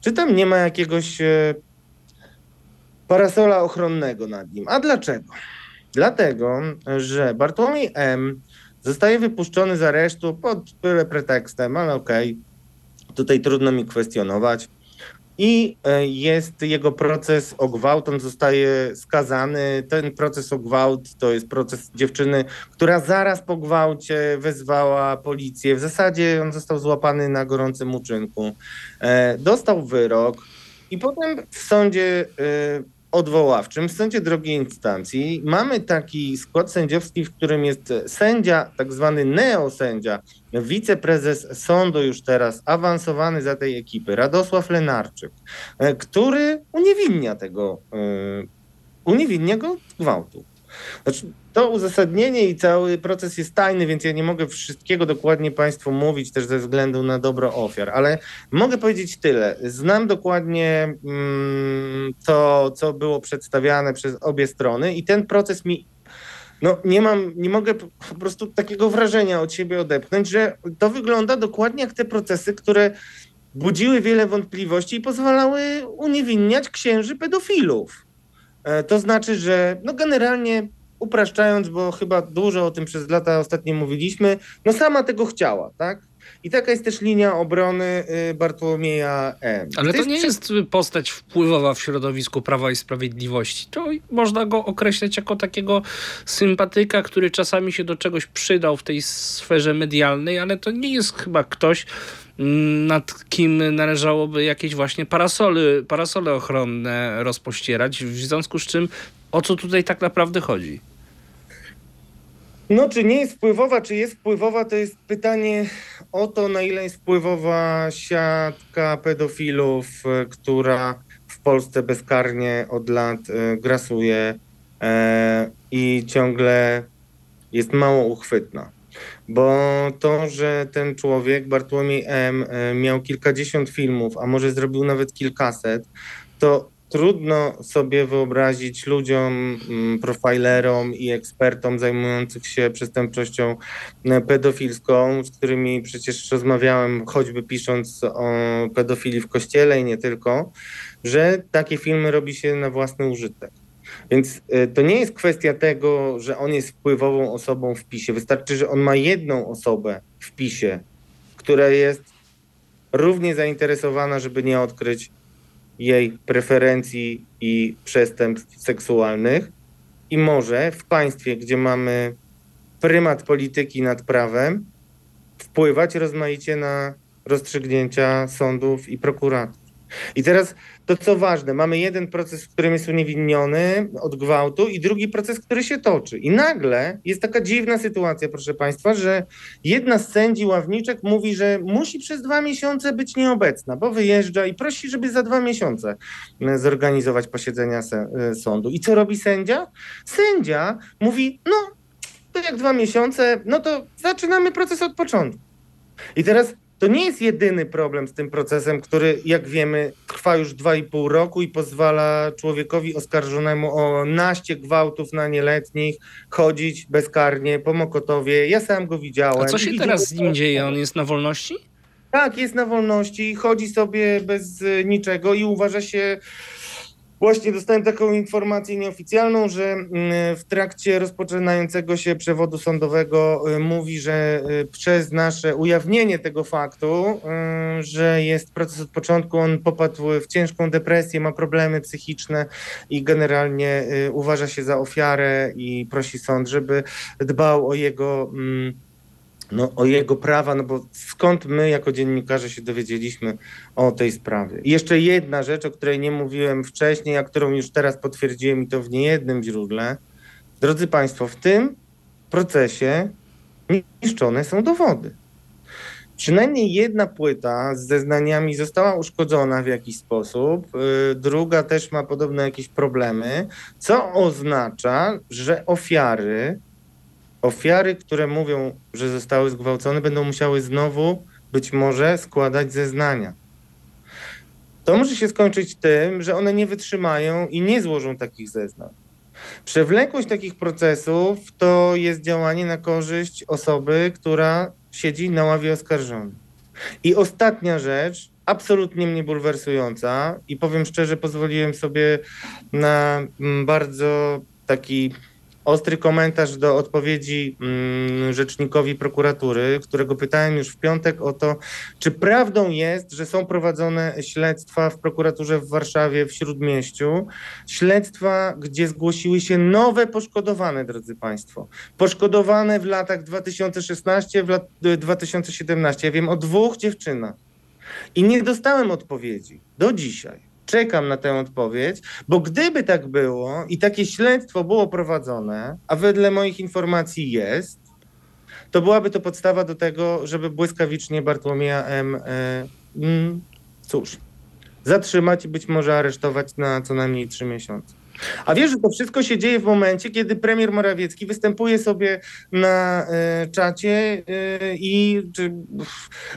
Speaker 3: czy tam nie ma jakiegoś e, parasola ochronnego nad nim. A dlaczego? Dlatego, że Bartłomiej M. zostaje wypuszczony z aresztu pod byle pretekstem, ale okej, tutaj trudno mi kwestionować. I e, jest jego proces o gwałt, on zostaje skazany. Ten proces o gwałt to jest proces dziewczyny, która zaraz po gwałcie wezwała policję. W zasadzie on został złapany na gorącym uczynku. E, Dostał wyrok i potem w sądzie e, odwoławczym, w sądzie drugiej instancji mamy taki skład sędziowski, w którym jest sędzia, tak zwany neosędzia, wiceprezes sądu już teraz, awansowany za tej ekipy, Radosław Lenarczyk, e, który uniewinnia tego, e, uniewinnia go gwałtu. Znaczy, to uzasadnienie i cały proces jest tajny, więc ja nie mogę wszystkiego dokładnie Państwu mówić, też ze względu na dobro ofiar, ale mogę powiedzieć tyle. Znam dokładnie mm, to, co było przedstawiane przez obie strony, i ten proces mi. No, nie mam, nie mogę po prostu takiego wrażenia od siebie odepchnąć, że to wygląda dokładnie jak te procesy, które budziły wiele wątpliwości i pozwalały uniewinniać księży pedofilów. E, To znaczy, że no generalnie upraszczając, bo chyba dużo o tym przez lata ostatnie mówiliśmy, no sama tego chciała, tak? I taka jest też linia obrony y, Bartłomieja M.
Speaker 2: Ale to
Speaker 3: jest
Speaker 2: nie jest postać wpływowa w środowisku Prawa i Sprawiedliwości. To można go określać jako takiego sympatyka, który czasami się do czegoś przydał w tej sferze medialnej, ale to nie jest chyba ktoś, nad kim należałoby jakieś właśnie parasole, parasole ochronne rozpościerać, w związku z czym o co tutaj tak naprawdę chodzi?
Speaker 3: No, czy nie jest wpływowa, czy jest wpływowa, to jest pytanie o to, na ile jest wpływowa siatka pedofilów, e, która w Polsce bezkarnie od lat e, grasuje e, i ciągle jest mało uchwytna. Bo to, że ten człowiek, Bartłomiej M., e, miał kilkadziesiąt filmów, a może zrobił nawet kilkaset, to trudno sobie wyobrazić ludziom, mm, profilerom i ekspertom zajmujących się przestępczością e, pedofilską, z którymi przecież rozmawiałem, choćby pisząc o pedofilii w kościele i nie tylko, że takie filmy robi się na własny użytek. Więc e, to nie jest kwestia tego, że on jest wpływową osobą w PiSie. Wystarczy, że on ma jedną osobę w PiSie, która jest równie zainteresowana, żeby nie odkryć jej preferencji i przestępstw seksualnych i może w państwie, gdzie mamy prymat polityki nad prawem, wpływać rozmaicie na rozstrzygnięcia sądów i prokuratur. I teraz to, co ważne, mamy jeden proces, w którym jest uniewinniony od gwałtu i drugi proces, który się toczy. I nagle jest taka dziwna sytuacja, proszę Państwa, że jedna z sędzi ławniczek mówi, że musi przez dwa miesiące być nieobecna, bo wyjeżdża i prosi, żeby za dwa miesiące e, zorganizować posiedzenia e, sądu. I co robi sędzia? Sędzia mówi, no to jak dwa miesiące, no to zaczynamy proces od początku. I teraz to nie jest jedyny problem z tym procesem, który, jak wiemy, trwa już dwa i pół roku i pozwala człowiekowi oskarżonemu o naście gwałtów na nieletnich chodzić bezkarnie po Mokotowie. Ja sam go widziałem.
Speaker 2: A co się
Speaker 3: I
Speaker 2: teraz z nim dzieje? On jest na wolności?
Speaker 3: tak, jest na wolności, chodzi sobie bez niczego i uważa się. Właśnie dostałem taką informację nieoficjalną, że mm, w trakcie rozpoczynającego się przewodu sądowego y, mówi, że y, przez nasze ujawnienie tego faktu, y, że jest proces od początku, on popadł w ciężką depresję, ma problemy psychiczne i generalnie uważa się za ofiarę i prosi sąd, żeby dbał o jego. mm, no, o jego prawa, no bo skąd my jako dziennikarze się dowiedzieliśmy o tej sprawie. I jeszcze jedna rzecz, o której nie mówiłem wcześniej, a którą już teraz potwierdziłem i to w niejednym źródle. Drodzy Państwo, w tym procesie niszczone są dowody. Przynajmniej jedna płyta z zeznaniami została uszkodzona w jakiś sposób, yy, druga też ma podobne jakieś problemy, co oznacza, że ofiary ofiary, które mówią, że zostały zgwałcone, będą musiały znowu być może składać zeznania. To może się skończyć tym, że one nie wytrzymają i nie złożą takich zeznań. Przewlekłość takich procesów to jest działanie na korzyść osoby, która siedzi na ławie oskarżonych. I ostatnia rzecz, absolutnie mnie bulwersująca i powiem szczerze, pozwoliłem sobie na mm, bardzo taki ostry komentarz do odpowiedzi mm, rzecznikowi prokuratury, którego pytałem już w piątek o to, czy prawdą jest, że są prowadzone śledztwa w prokuraturze w Warszawie, w Śródmieściu, śledztwa, gdzie zgłosiły się nowe poszkodowane, drodzy Państwo. Poszkodowane w latach 2016, w lat 2017. Ja wiem o dwóch dziewczynach. I nie dostałem odpowiedzi do dzisiaj. Czekam na tę odpowiedź, bo gdyby tak było i takie śledztwo było prowadzone, a wedle moich informacji jest, to byłaby to podstawa do tego, żeby błyskawicznie Bartłomieja M. E, mm, cóż, zatrzymać i być może aresztować na co najmniej trzy miesiące. A wiesz, że to wszystko się dzieje w momencie, kiedy premier Morawiecki występuje sobie na y, czacie y, i, czy,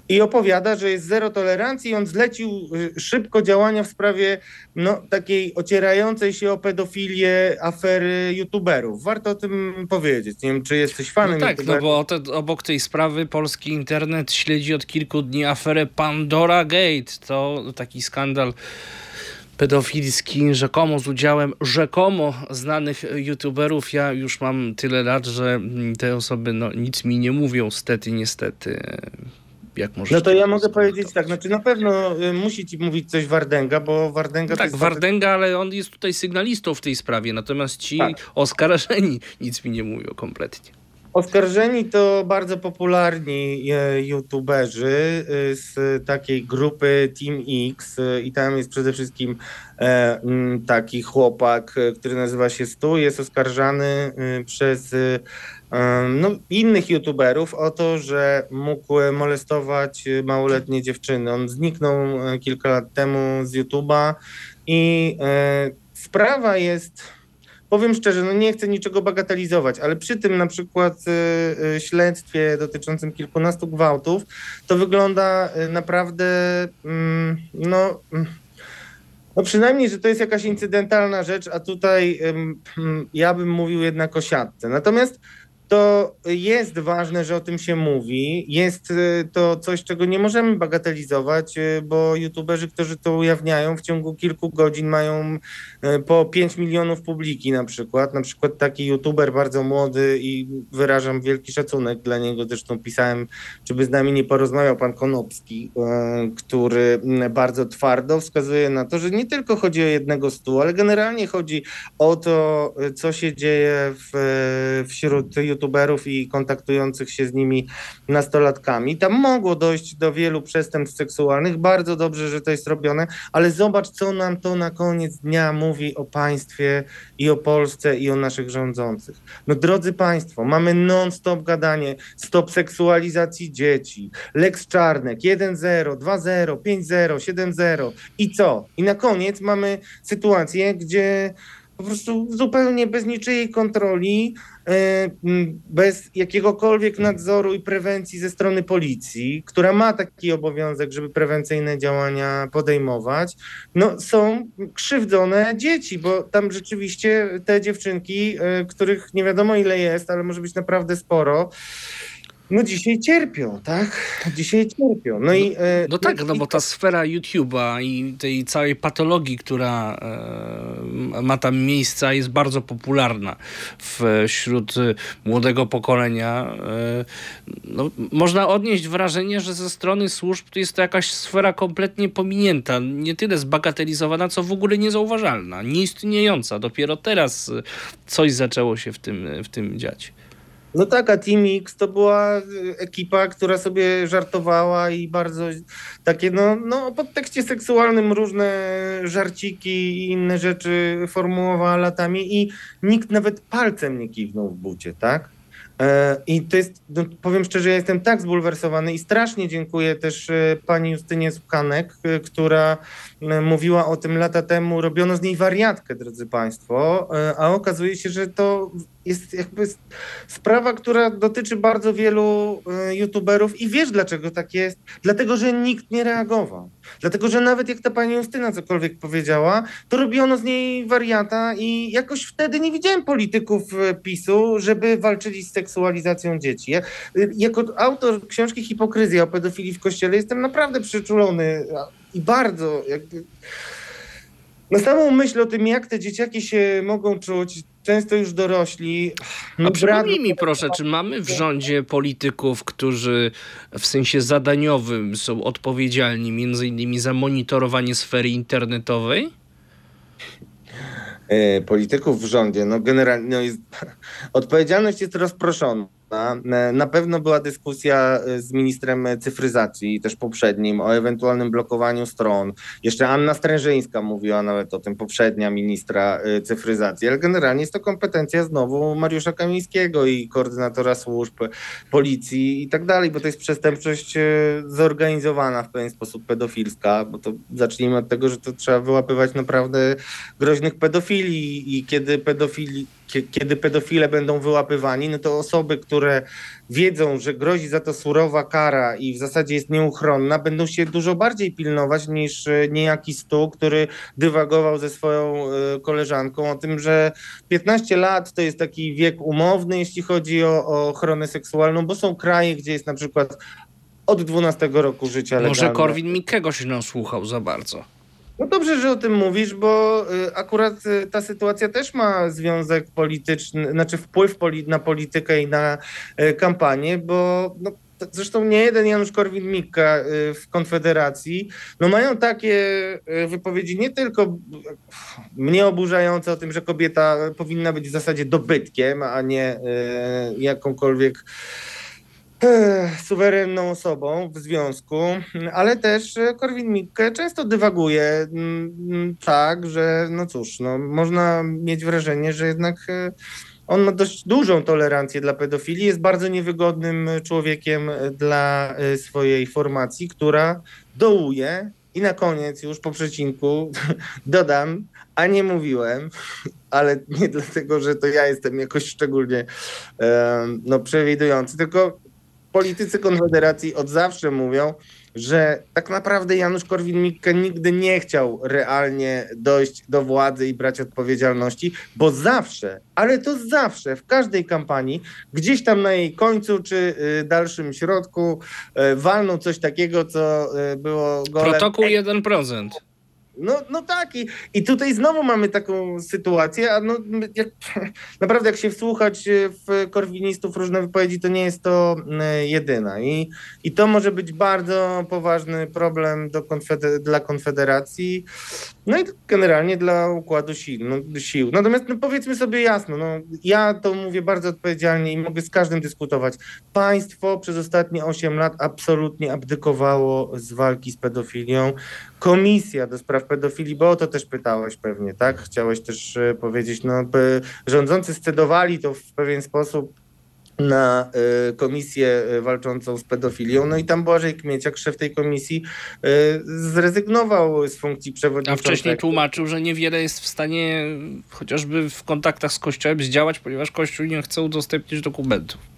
Speaker 3: i opowiada, że jest zero tolerancji i on zlecił y, szybko działania w sprawie no, takiej ocierającej się o pedofilię afery youtuberów. Warto o tym powiedzieć. Nie wiem, czy jesteś fanem
Speaker 2: No tak, no bo te, obok tej sprawy polski internet śledzi od kilku dni aferę Pandora Gate. To taki skandal pedofilski, rzekomo z udziałem rzekomo znanych youtuberów. Ja już mam tyle lat, że te osoby no, nic mi nie mówią, stety, niestety. Jak możesz
Speaker 3: No to ja mogę powiedzieć tak, znaczy na pewno y, musi ci mówić coś Wardęga, bo Wardęga
Speaker 2: No tak, Wardęga, ale on jest tutaj sygnalistą w tej sprawie, natomiast ci
Speaker 3: Tak.
Speaker 2: oskarżeni nic mi nie mówią kompletnie.
Speaker 3: Oskarżeni to bardzo popularni e, youtuberzy e, z takiej grupy Team X e, i tam jest przede wszystkim taki chłopak, który nazywa się Stu, jest oskarżany przez no, innych youtuberów o to, że mógł molestować małoletnie dziewczyny. On zniknął kilka lat temu z YouTube'a i sprawa jest powiem szczerze, no nie chcę niczego bagatelizować, ale przy tym na przykład y, y, śledztwie dotyczącym kilkunastu gwałtów, to wygląda y, naprawdę, mm, no, mm, no przynajmniej, że to jest jakaś incydentalna rzecz, a tutaj ja bym mówił jednak o siatce. Natomiast to jest ważne, że o tym się mówi. Jest y, to coś, czego nie możemy bagatelizować, y, bo youtuberzy, którzy to ujawniają, w ciągu kilku godzin mają y, po 5 milionów publiki na przykład. Na przykład taki youtuber bardzo młody i wyrażam wielki szacunek dla niego. Zresztą pisałem, czy by z nami nie porozmawiał pan Konopski, który bardzo twardo wskazuje na to, że nie tylko chodzi o jednego stu, ale generalnie chodzi o to, co się dzieje w, wśród youtuberów i kontaktujących się z nimi nastolatkami. Tam mogło dojść do wielu przestępstw seksualnych. Bardzo dobrze, że to jest robione, ale zobacz, co nam to na koniec dnia mówi o państwie i o Polsce i o naszych rządzących. No drodzy Państwo, mamy non-stop gadanie, stop seksualizacji dzieci, Lex Czarnek 1-0, 2-0, 5-0, 7-0 i co? I na koniec mamy sytuację, gdzie po prostu zupełnie bez niczyjej kontroli, e, bez jakiegokolwiek nadzoru i prewencji ze strony policji, która ma taki obowiązek, żeby prewencyjne działania podejmować, no są krzywdzone dzieci, bo tam rzeczywiście te dziewczynki, e, których nie wiadomo ile jest, ale może być naprawdę sporo, no dzisiaj cierpią, tak? Dzisiaj cierpią. No, i, e,
Speaker 2: No tak, no
Speaker 3: i-
Speaker 2: bo ta sfera YouTube'a i tej całej patologii, która e, ma tam miejsca, jest bardzo popularna wśród młodego pokolenia. E, no, można odnieść wrażenie, że ze strony służb to jest to jakaś sfera kompletnie pominięta, nie tyle zbagatelizowana, co w ogóle niezauważalna, nieistniejąca. Dopiero teraz coś zaczęło się w tym, w tym dziać.
Speaker 3: No tak, a Team X to była y, ekipa, która sobie żartowała i bardzo takie, no, no o podtekście seksualnym różne żarciki i inne rzeczy formułowała latami i nikt nawet palcem nie kiwnął w bucie, tak? E, I to jest, no, powiem szczerze, ja jestem tak zbulwersowany i strasznie dziękuję też e, pani Justynie Sukanek, e, która mówiła o tym lata temu, robiono z niej wariatkę, drodzy państwo, a okazuje się, że to jest jakby sprawa, która dotyczy bardzo wielu e, youtuberów i wiesz dlaczego tak jest? Dlatego, że nikt nie reagował. Dlatego, że nawet jak ta pani Justyna cokolwiek powiedziała, to robiono z niej wariata i jakoś wtedy nie widziałem polityków e, PiSu, żeby walczyli z seksualizacją dzieci. Ja, y, jako autor książki Hipokryzja o pedofilii w kościele jestem naprawdę przyczulony i bardzo jakby... Na samą myśl o tym, jak te dzieciaki się mogą czuć, często już dorośli.
Speaker 2: A
Speaker 3: mi
Speaker 2: przypomnij
Speaker 3: brak-
Speaker 2: mi proszę, czy mamy w rządzie polityków, którzy w sensie zadaniowym są odpowiedzialni między innymi za monitorowanie sfery internetowej?
Speaker 3: e, polityków w rządzie, no generalnie no jest, odpowiedzialność jest rozproszona. E, Na pewno była dyskusja e, z ministrem cyfryzacji, też poprzednim, o ewentualnym blokowaniu stron. Jeszcze Anna Strężyńska mówiła nawet o tym, poprzednia ministra e, cyfryzacji, ale generalnie jest to kompetencja znowu Mariusza Kamińskiego i koordynatora służb, policji i tak dalej, bo to jest przestępczość zorganizowana w pewien sposób pedofilska, bo to zacznijmy od tego, że to trzeba wyłapywać naprawdę groźnych pedofili i kiedy pedofili, kie- kiedy pedofile będą wyłapywani, no to osoby, które wiedzą, że grozi za to surowa kara i w zasadzie jest nieuchronna, będą się dużo bardziej pilnować niż e, niejaki stu, który dywagował ze swoją e, koleżanką o tym, że 15 lat to jest taki wiek umowny, jeśli chodzi o, o ochronę seksualną, bo są kraje, gdzie jest na przykład od 12 roku życia
Speaker 2: Może
Speaker 3: legalne.
Speaker 2: Korwin Mikkego się nasłuchał za bardzo.
Speaker 3: No dobrze, że o tym mówisz, bo y, akurat y, ta sytuacja też ma związek polityczny, znaczy wpływ na politykę i na y, kampanię, bo no, zresztą nie jeden Janusz Korwin-Mikke w Konfederacji, no mają takie wypowiedzi nie tylko mnie oburzające o tym, że kobieta powinna być w zasadzie dobytkiem, a nie jakąkolwiek suwerenną osobą w związku, ale też e, Korwin-Mikke często dywaguje mm, mm, tak, że no cóż, no, można mieć wrażenie, że jednak e, on ma dość dużą tolerancję dla pedofilii, jest bardzo niewygodnym człowiekiem e, dla e, swojej formacji, która dołuje. I na koniec już po przecinku dodam, a nie mówiłem, ale nie dlatego, że to ja jestem jakoś szczególnie no, przewidujący, tylko politycy Konfederacji od zawsze mówią, że tak naprawdę Janusz Korwin-Mikke nigdy nie chciał realnie dojść do władzy i brać odpowiedzialności, bo zawsze, ale to zawsze, w każdej kampanii, gdzieś tam na jej końcu czy y, dalszym środku y, walnął coś takiego, co y, było golem.
Speaker 2: Protokół 1%.
Speaker 3: No, no tak, i, i tutaj znowu mamy taką sytuację, a no, jak, naprawdę jak się wsłuchać e, w korwinistów różne wypowiedzi, to nie jest to e, jedyna. I, i to może być bardzo poważny problem do konfeder- dla Konfederacji, no i generalnie dla układu sił. No, sił. Natomiast no, powiedzmy sobie jasno, no, ja to mówię bardzo odpowiedzialnie i mogę z każdym dyskutować. Państwo przez ostatnie 8 lat absolutnie abdykowało z walki z pedofilią. Komisja do spraw pedofilii, bo o to też pytałeś pewnie, tak? Chciałeś też e, powiedzieć, no rządzący scedowali to w pewien sposób na e, komisję e, walczącą z pedofilią. No i tam Błażej Kmieciak, szef tej komisji, e, zrezygnował z funkcji
Speaker 2: A
Speaker 3: przewodniczącego.
Speaker 2: wcześniej tłumaczył, że niewiele jest w stanie chociażby w kontaktach z Kościołem zdziałać, ponieważ Kościół nie chce udostępnić dokumentów.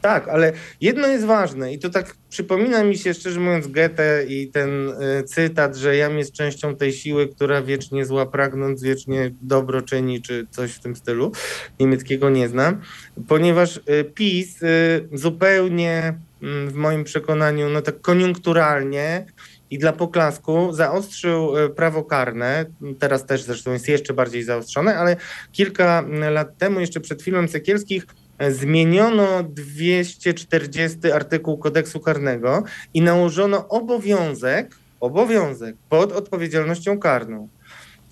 Speaker 3: Tak, ale jedno jest ważne i to tak przypomina mi się, szczerze mówiąc, Goethe i ten y, cytat, że jam jest częścią tej siły, która wiecznie zła pragnąc, wiecznie dobro czyni, czy coś w tym stylu. Niemieckiego nie znam, ponieważ y, PiS y, zupełnie mm, w moim przekonaniu, no tak koniunkturalnie i dla poklasku zaostrzył prawo karne. Teraz też zresztą jest jeszcze bardziej zaostrzone, ale kilka mm, lat temu, jeszcze przed filmem Sekielskich, zmieniono 240 artykuł kodeksu karnego i nałożono obowiązek, obowiązek pod odpowiedzialnością karną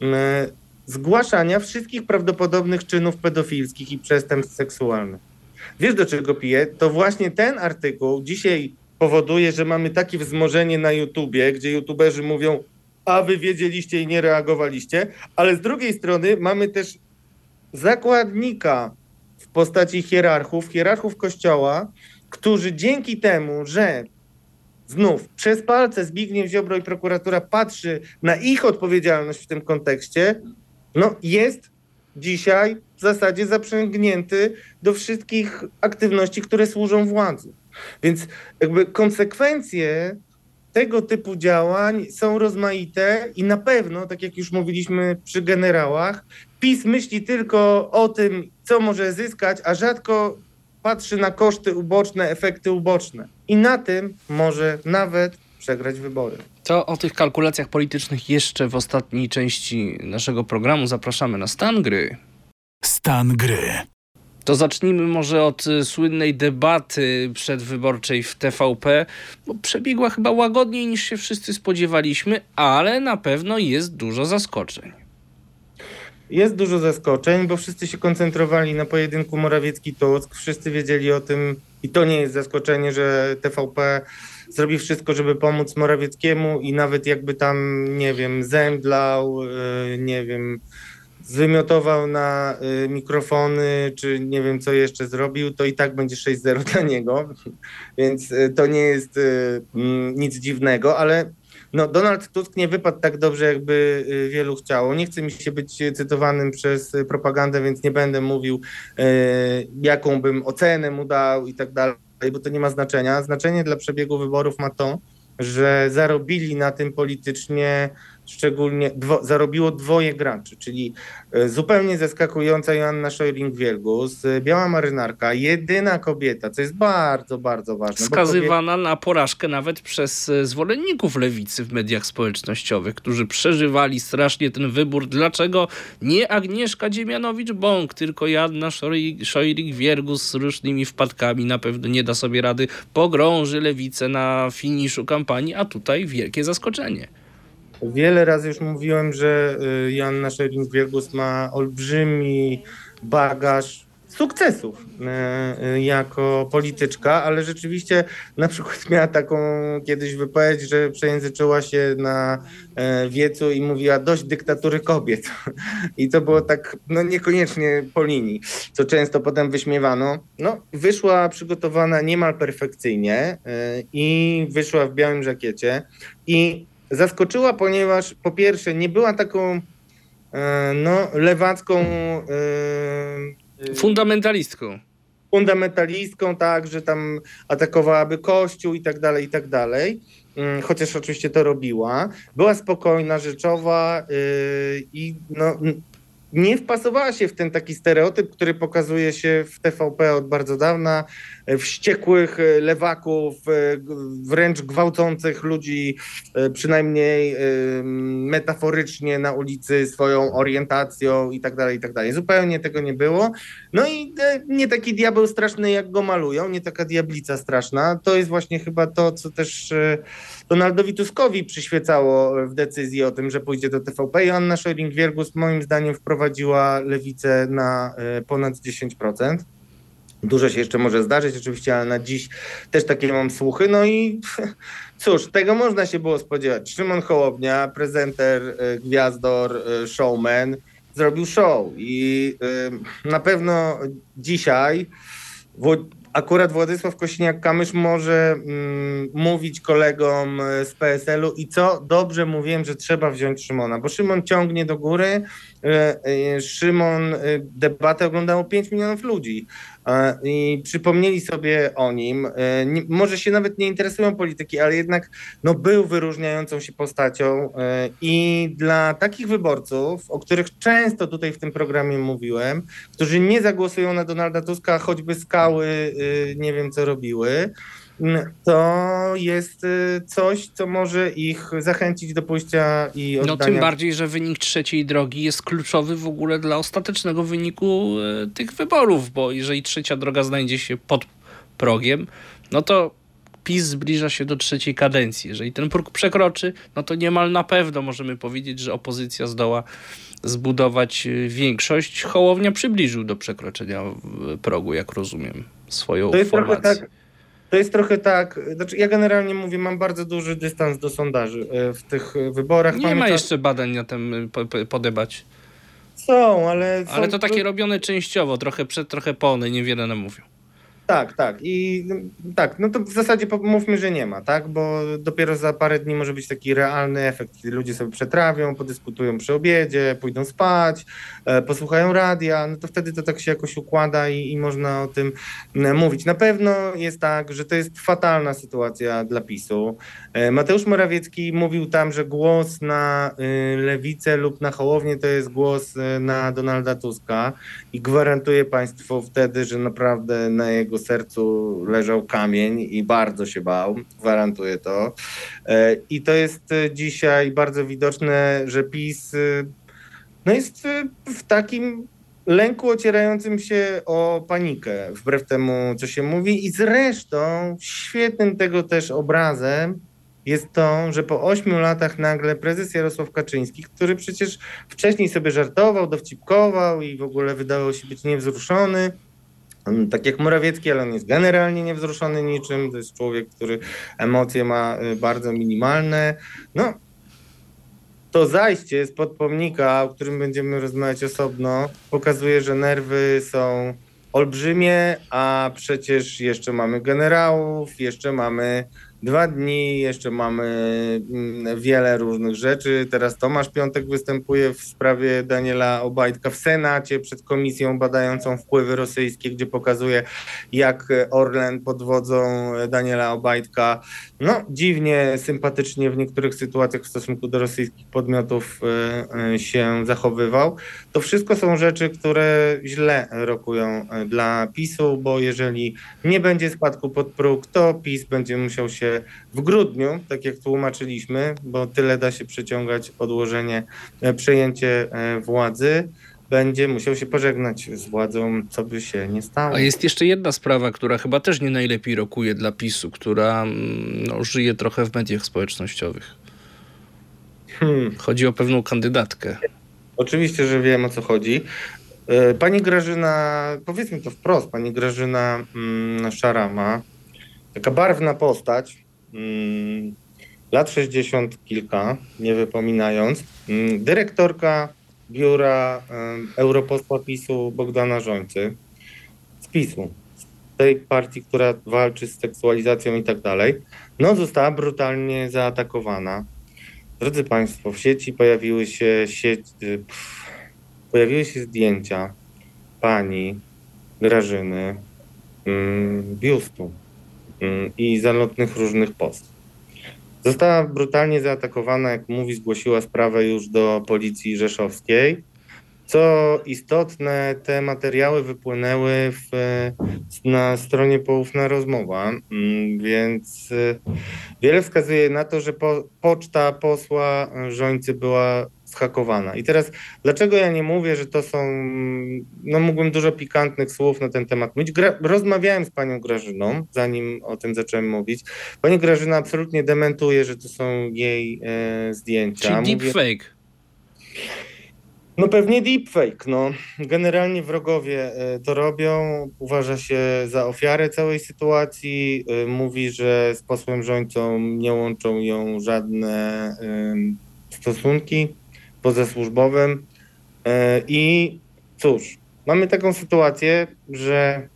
Speaker 3: e, zgłaszania wszystkich prawdopodobnych czynów pedofilskich i przestępstw seksualnych. Wiesz do czego piję? To właśnie ten artykuł dzisiaj powoduje, że mamy takie wzmożenie na YouTubie, gdzie YouTuberzy mówią, a wy wiedzieliście i nie reagowaliście, ale z drugiej strony mamy też zakładnika postaci hierarchów, hierarchów kościoła, którzy dzięki temu, że znów przez palce Zbigniew Ziobro i prokuratura patrzy na ich odpowiedzialność w tym kontekście, no jest dzisiaj w zasadzie zaprzęgnięty do wszystkich aktywności, które służą władzy. Więc jakby konsekwencje tego typu działań są rozmaite i na pewno, tak jak już mówiliśmy przy generałach, PiS myśli tylko o tym, co może zyskać, a rzadko patrzy na koszty uboczne, efekty uboczne. I na tym może nawet przegrać wybory.
Speaker 2: To o tych kalkulacjach politycznych jeszcze w ostatniej części naszego programu zapraszamy na stan gry.
Speaker 1: Stan gry.
Speaker 2: To zacznijmy może od y, słynnej debaty przedwyborczej w TVP. Bo przebiegła chyba łagodniej niż się wszyscy spodziewaliśmy, ale na pewno jest dużo zaskoczeń.
Speaker 3: Jest dużo zaskoczeń, bo wszyscy się koncentrowali na pojedynku Morawiecki-Tusk. Wszyscy wiedzieli o tym i to nie jest zaskoczenie, że TVP zrobi wszystko, żeby pomóc Morawieckiemu i nawet jakby tam, nie wiem, zemdlał, yy, nie wiem, zwymiotował na y, mikrofony, czy nie wiem co jeszcze zrobił, to i tak będzie 6-0 dla niego, więc y, to nie jest y, mm, nic dziwnego, ale no, Donald Tusk nie wypadł tak dobrze, jakby y, wielu chciało. Nie chce mi się być cytowanym przez propagandę, więc nie będę mówił, y, jaką bym ocenę mu dał i tak dalej, bo to nie ma znaczenia. Znaczenie dla przebiegu wyborów ma to, że zarobili na tym politycznie szczególnie dwo, zarobiło dwoje graczy, czyli e, zupełnie zaskakująca Joanna Szojring-Wielgus, e, biała marynarka, jedyna kobieta, co jest bardzo, bardzo ważne.
Speaker 2: Skazywana na porażkę nawet przez e, zwolenników lewicy w mediach społecznościowych, którzy przeżywali strasznie ten wybór. Dlaczego nie Agnieszka Dziemianowicz-Bąk, tylko Joanna Szojring-Wielgus z różnymi wpadkami na pewno nie da sobie rady, pogrąży lewicę na finiszu kampanii, a tutaj wielkie zaskoczenie.
Speaker 3: Wiele razy już mówiłem, że y, Joanna Szering-Wielgus ma olbrzymi bagaż sukcesów y, y, jako polityczka, ale rzeczywiście na przykład miała taką kiedyś wypowiedź, że przejęzyczyła się na wiecu i mówiła dość dyktatury kobiet. I to było tak no niekoniecznie po linii, co często potem wyśmiewano. No, wyszła przygotowana niemal perfekcyjnie i wyszła w białym żakiecie i zaskoczyła, ponieważ po pierwsze nie była taką e, no, lewacką.
Speaker 2: E, Fundamentalistką.
Speaker 3: Fundamentalistką, tak, że tam atakowałaby Kościół i tak dalej, i tak dalej. Mm, chociaż oczywiście to robiła. Była spokojna, rzeczowa e, i no, nie wpasowała się w ten taki stereotyp, który pokazuje się w TVP od bardzo dawna, wściekłych e, lewaków, e, wręcz gwałcących ludzi, e, przynajmniej metaforycznie na ulicy swoją orientacją i tak dalej, i tak dalej. Zupełnie tego nie było. No i nie taki diabeł straszny, jak go malują, nie taka diablica straszna. To jest właśnie chyba to, co też Donaldowi Tuskowi przyświecało w decyzji o tym, że pójdzie do TVP i Anna Szojring-Wielgus moim zdaniem wprowadziła lewicę na ponad 10%. Dużo się jeszcze może zdarzyć oczywiście, ale na dziś też takie mam słuchy. No i cóż, tego można się było spodziewać. Szymon Hołownia, prezenter, e, gwiazdor, e, showman, zrobił show i y, na pewno dzisiaj akurat Władysław Kośniak-Kamysz może mm, mówić kolegom z PSL-u i co dobrze mówiłem, że trzeba wziąć Szymona, bo Szymon ciągnie do góry. Y, y, Szymon debatę oglądało 5 milionów ludzi i przypomnieli sobie o nim. E, może się nawet nie interesują polityki, ale jednak no, był wyróżniającą się postacią e, i dla takich wyborców, o których często tutaj w tym programie mówiłem, którzy nie zagłosują na Donalda Tuska, choćby skały e, nie wiem co robiły, to jest y, coś, co może ich zachęcić do pójścia i oddania.
Speaker 2: No tym bardziej, że wynik trzeciej drogi jest kluczowy w ogóle dla ostatecznego wyniku y, tych wyborów, bo jeżeli trzecia droga znajdzie się pod progiem, no to PiS zbliża się do trzeciej kadencji. Jeżeli ten próg przekroczy, no to niemal na pewno możemy powiedzieć, że opozycja zdoła zbudować y, większość. Hołownia przybliżył do przekroczenia progu, jak rozumiem, swoją to formację.
Speaker 3: To jest trochę tak, znaczy ja generalnie mówię, mam bardzo duży dystans do sondaży e, w tych wyborach.
Speaker 2: Nie ma jeszcze badań na tym podebać.
Speaker 3: Są, ale... Są...
Speaker 2: Ale to takie robione częściowo, trochę przed, trochę po, one niewiele nam mówią.
Speaker 3: Tak, tak. I tak, no to w zasadzie mówmy, że nie ma, tak? Bo dopiero za parę dni może być taki realny efekt, kiedy ludzie sobie przetrawią, podyskutują przy obiedzie, pójdą spać, e, posłuchają radia, no to wtedy to tak się jakoś układa i, i można o tym m, mówić. Na pewno jest tak, że to jest fatalna sytuacja dla PiSu. E, Mateusz Morawiecki mówił tam, że głos na y, lewicę lub na Hołownię to jest głos y, na Donalda Tuska i gwarantuję Państwu wtedy, że naprawdę na jego sercu leżał kamień i bardzo się bał, gwarantuję to. E, I to jest e, dzisiaj bardzo widoczne, że PiS e, no jest w takim lęku ocierającym się o panikę, wbrew temu, co się mówi. I zresztą świetnym tego też obrazem jest to, że po ośmiu latach nagle prezes Jarosław Kaczyński, który przecież wcześniej sobie żartował, dowcipkował i w ogóle wydawał się być niewzruszony, tak jak Morawiecki, ale on jest generalnie niewzruszony niczym. To jest człowiek, który emocje ma y, bardzo minimalne. No, to zajście spod pomnika, o którym będziemy rozmawiać osobno, pokazuje, że nerwy są olbrzymie, a przecież jeszcze mamy generałów, jeszcze mamy dwa dni, jeszcze mamy mm, wiele różnych rzeczy. Teraz Tomasz Piątek występuje w sprawie Daniela Obajtka w Senacie przed komisją badającą wpływy rosyjskie, gdzie pokazuje, jak Orlen pod wodzą Daniela Obajtka no, dziwnie, sympatycznie w niektórych sytuacjach w stosunku do rosyjskich podmiotów e, e, się zachowywał. To wszystko są rzeczy, które źle rokują e, dla PiSu, bo jeżeli nie będzie spadku pod próg, to PiS będzie musiał się w grudniu, tak jak tłumaczyliśmy, bo tyle da się przeciągać odłożenie, e, przejęcie e, władzy, będzie musiał się pożegnać z władzą, co by się nie stało.
Speaker 2: A jest jeszcze jedna sprawa, która chyba też nie najlepiej rokuje dla PiSu, która mm, no, żyje trochę w mediach społecznościowych.
Speaker 3: Hmm.
Speaker 2: Chodzi o pewną kandydatkę.
Speaker 3: Oczywiście, że wiem o co chodzi. E, Pani Grażyna, powiedzmy to wprost, pani Grażyna mm, Szarama, taka barwna postać, mm, lat 60 kilka, nie wypominając, mm, dyrektorka biura europosła PiSu Bogdana Żońcy, z PiSu, z tej partii, która walczy z seksualizacją i tak dalej, no została brutalnie zaatakowana. Drodzy Państwo, w sieci pojawiły się sieć, y, pff, pojawiły się zdjęcia pani Grażyny mm, biustu i zalotnych różnych post. Została brutalnie zaatakowana, jak mówi, zgłosiła sprawę już do policji rzeszowskiej. Co istotne, te materiały wypłynęły w, na stronie Poufna Rozmowa, mm, więc y, wiele wskazuje na to, że po, poczta posła Żońcy była zhakowana. I teraz, dlaczego ja nie mówię, że to są, no mógłbym dużo pikantnych słów na ten temat mówić. Gra, rozmawiałem z panią Grażyną, zanim o tym zacząłem mówić. Pani Grażyna absolutnie dementuje, że to są jej e, zdjęcia.
Speaker 2: Czyli
Speaker 3: Mówię-
Speaker 2: deepfake.
Speaker 3: no pewnie deepfake. No. Generalnie wrogowie e, to robią. Uważa się za ofiarę całej sytuacji. E, Mówi, że z posłem Żońcą nie łączą ją żadne stosunki pozasłużbowe. E, I cóż, mamy taką sytuację, że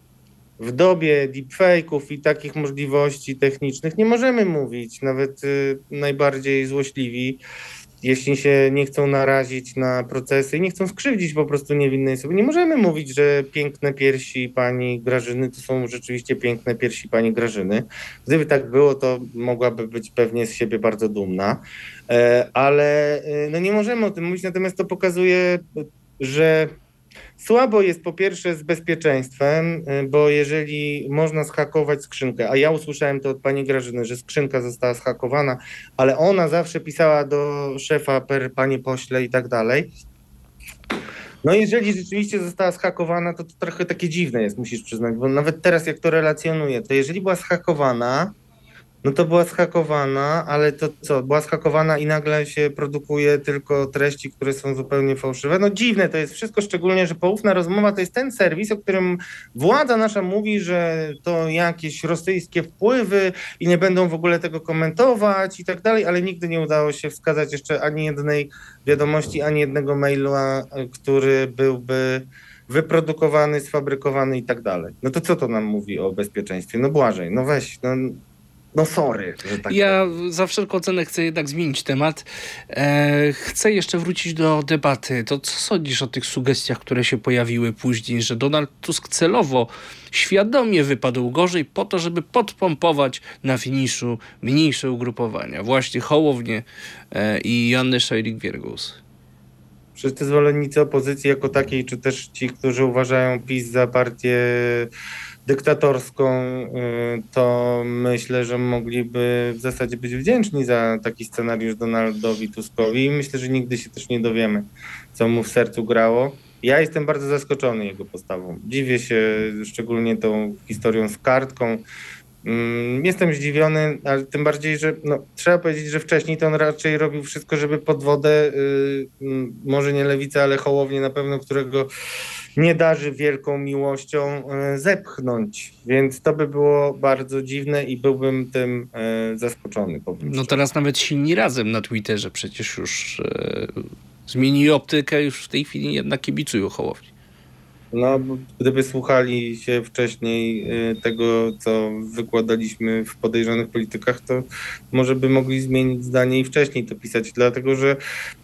Speaker 3: w dobie deepfake'ów i takich możliwości technicznych nie możemy mówić, nawet y, najbardziej złośliwi, jeśli się nie chcą narazić na procesy i nie chcą skrzywdzić po prostu niewinnej osoby. Nie możemy mówić, że piękne piersi pani Grażyny to są rzeczywiście piękne piersi pani Grażyny. Gdyby tak było, to mogłaby być pewnie z siebie bardzo dumna, E, ale e, no nie możemy o tym mówić, natomiast to pokazuje, że Słabo jest po pierwsze z bezpieczeństwem, y, bo jeżeli można zhakować skrzynkę, a ja usłyszałem to od pani Grażyny, że skrzynka została zhakowana, ale ona zawsze pisała do szefa per panie pośle i tak dalej. No jeżeli rzeczywiście została zhakowana, to to trochę takie dziwne jest, musisz przyznać, bo nawet teraz jak to relacjonuję, to jeżeli była zhakowana, no to była zhakowana, ale to co, była zhakowana i nagle się produkuje tylko treści, które są zupełnie fałszywe. No dziwne to jest wszystko, szczególnie, że poufna rozmowa to jest ten serwis, o którym władza nasza mówi, że to jakieś rosyjskie wpływy i nie będą w ogóle tego komentować i tak dalej, ale nigdy nie udało się wskazać jeszcze ani jednej wiadomości, ani jednego maila, który byłby wyprodukowany, sfabrykowany i tak dalej. No to co to nam mówi o bezpieczeństwie? No Błażej, no weź, no, no sorry, że tak
Speaker 2: Ja za wszelką cenę chcę jednak zmienić temat. E, chcę jeszcze wrócić do debaty. To co sądzisz o tych sugestiach, które się pojawiły później, że Donald Tusk celowo, świadomie wypadł gorzej po to, żeby podpompować na finiszu mniejsze ugrupowania. Właśnie Hołownię e, i Janny Szejrik-Wiergus.
Speaker 3: Wszyscy zwolennicy opozycji jako takiej, czy też ci, którzy uważają PiS za partię dyktatorską, y, to myślę, że mogliby w zasadzie być wdzięczni za taki scenariusz Donaldowi Tuskowi i myślę, że nigdy się też nie dowiemy, co mu w sercu grało. Ja jestem bardzo zaskoczony jego postawą. Dziwię się szczególnie tą historią z kartką. Mm, jestem zdziwiony, ale tym bardziej, że no, trzeba powiedzieć, że wcześniej to on raczej robił wszystko, żeby pod wodę, yy, może nie lewicę, ale hołownie na pewno, którego nie darzy wielką miłością, yy, zepchnąć. Więc to by było bardzo dziwne i byłbym tym yy, zaskoczony.
Speaker 2: No teraz nawet silni razem na Twitterze przecież już zmienili optykę, już w tej chwili jednak kibicują hołowni.
Speaker 3: No, gdyby słuchali się wcześniej y, tego, co wykładaliśmy w podejrzanych politykach, to może by mogli zmienić zdanie i wcześniej to pisać, dlatego że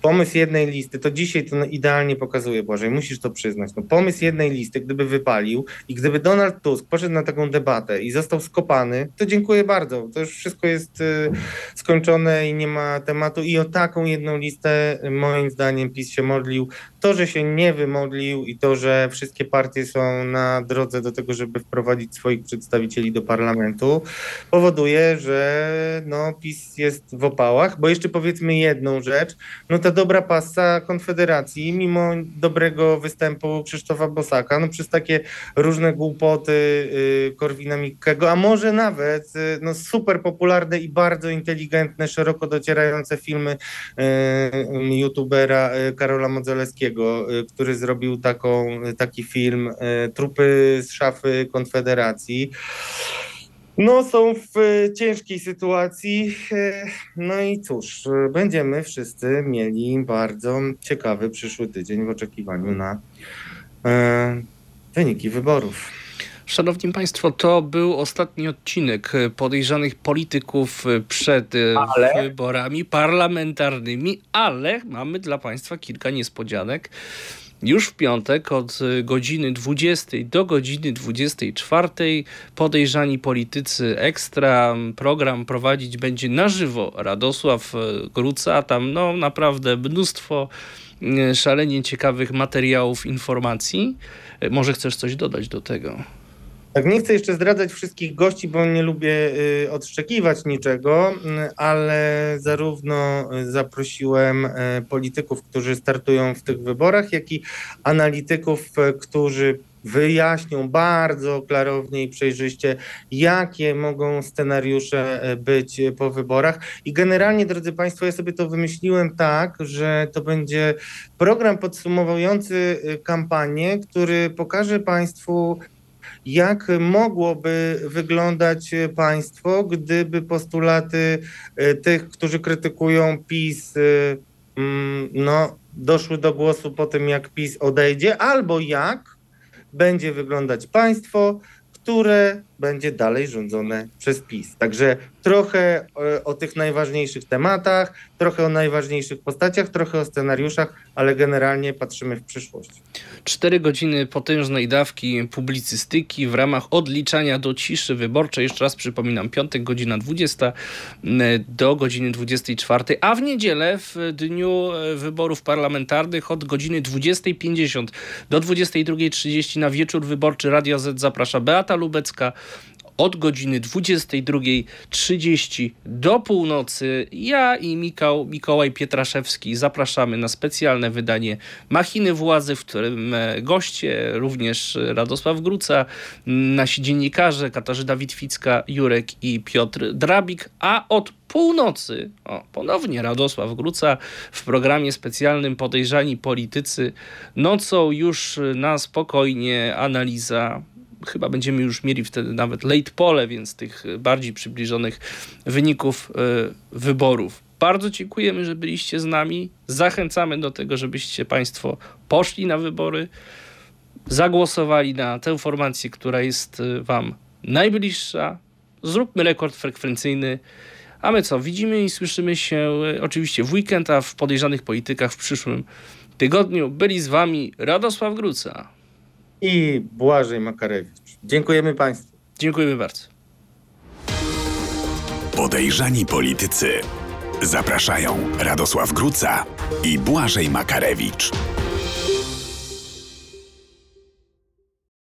Speaker 3: pomysł jednej listy, to dzisiaj to idealnie pokazuje, Boże, musisz to przyznać, no pomysł jednej listy, gdyby wypalił i gdyby Donald Tusk poszedł na taką debatę i został skopany, to dziękuję bardzo, to już wszystko jest y, skończone i nie ma tematu i o taką jedną listę moim zdaniem PiS się modlił. To, że się nie wymodlił i to, że wszystkie wszystkie partie są na drodze do tego, żeby wprowadzić swoich przedstawicieli do parlamentu, powoduje, że no, PiS jest w opałach, bo jeszcze powiedzmy jedną rzecz, no ta dobra pasa Konfederacji, mimo dobrego występu Krzysztofa Bosaka, no przez takie różne głupoty y, Korwina Mikkego, a może nawet y, no, super popularne i bardzo inteligentne, szeroko docierające filmy y, youtubera Karola Modzelewskiego, który zrobił taką, taki film e, Trupy z szafy Konfederacji. No, są w e, ciężkiej sytuacji. E, no i cóż, będziemy wszyscy mieli bardzo ciekawy przyszły tydzień w oczekiwaniu na wyniki wyborów.
Speaker 2: Szanowni Państwo, to był ostatni odcinek podejrzanych polityków przed ale... wyborami parlamentarnymi, ale mamy dla Państwa kilka niespodzianek. Już w piątek od y, godziny 20 do godziny 24 podejrzani politycy ekstra program prowadzić będzie na żywo Radosław y, Gruca. Tam no naprawdę mnóstwo y, szalenie ciekawych materiałów, informacji. Może chcesz coś dodać do tego?
Speaker 3: Tak, nie chcę jeszcze zdradzać wszystkich gości, bo nie lubię y, odszczekiwać niczego, y, ale zarówno zaprosiłem y, polityków, którzy startują w tych wyborach, jak i analityków, którzy wyjaśnią bardzo klarownie i przejrzyście, jakie mogą scenariusze być po wyborach. I generalnie, drodzy Państwo, ja sobie to wymyśliłem tak, że to będzie program podsumowujący kampanię, który pokaże Państwu jak mogłoby wyglądać państwo, gdyby postulaty e, tych, którzy krytykują PiS, e, mm, no, doszły do głosu po tym, jak PiS odejdzie, albo jak będzie wyglądać państwo, które będzie dalej rządzone przez PiS. Także trochę e, o tych najważniejszych tematach, trochę o najważniejszych postaciach, trochę o scenariuszach, ale generalnie patrzymy w przyszłość.
Speaker 2: Cztery godziny potężnej dawki publicystyki w ramach odliczania do ciszy wyborczej. Jeszcze raz przypominam, piątek, godzina 20 do godziny 24, a w niedzielę w dniu e, wyborów parlamentarnych od godziny 20.50 do 22.30 na wieczór wyborczy Radio Z zaprasza Beata Lubecka, od godziny 22.30 do północy. Ja i Mikał, Mikołaj Pietraszewski zapraszamy na specjalne wydanie Machiny Władzy, w którym e, goście, również Radosław Gruca, nasi dziennikarze Katarzyna Witwicka, Jurek i Piotr Drabik, a od północy, o, ponownie Radosław Gruca w programie specjalnym Podejrzani Politycy. Nocą już na spokojnie analiza chyba będziemy już mieli wtedy nawet late pole, więc tych bardziej przybliżonych wyników e, wyborów. Bardzo dziękujemy, że byliście z nami. Zachęcamy do tego, żebyście Państwo poszli na wybory. zagłosowali na tę formację, która jest y, Wam najbliższa. Zróbmy rekord frekwencyjny. A my co? Widzimy i słyszymy się y, oczywiście w weekend, a w podejrzanych politykach w przyszłym tygodniu. Byli z Wami Radosław Gruca.
Speaker 3: I Błażej Makarewicz. Dziękujemy Państwu.
Speaker 2: Dziękujemy bardzo.
Speaker 1: Podejrzani politycy. Zapraszają Radosław Gruca i Błażej Makarewicz.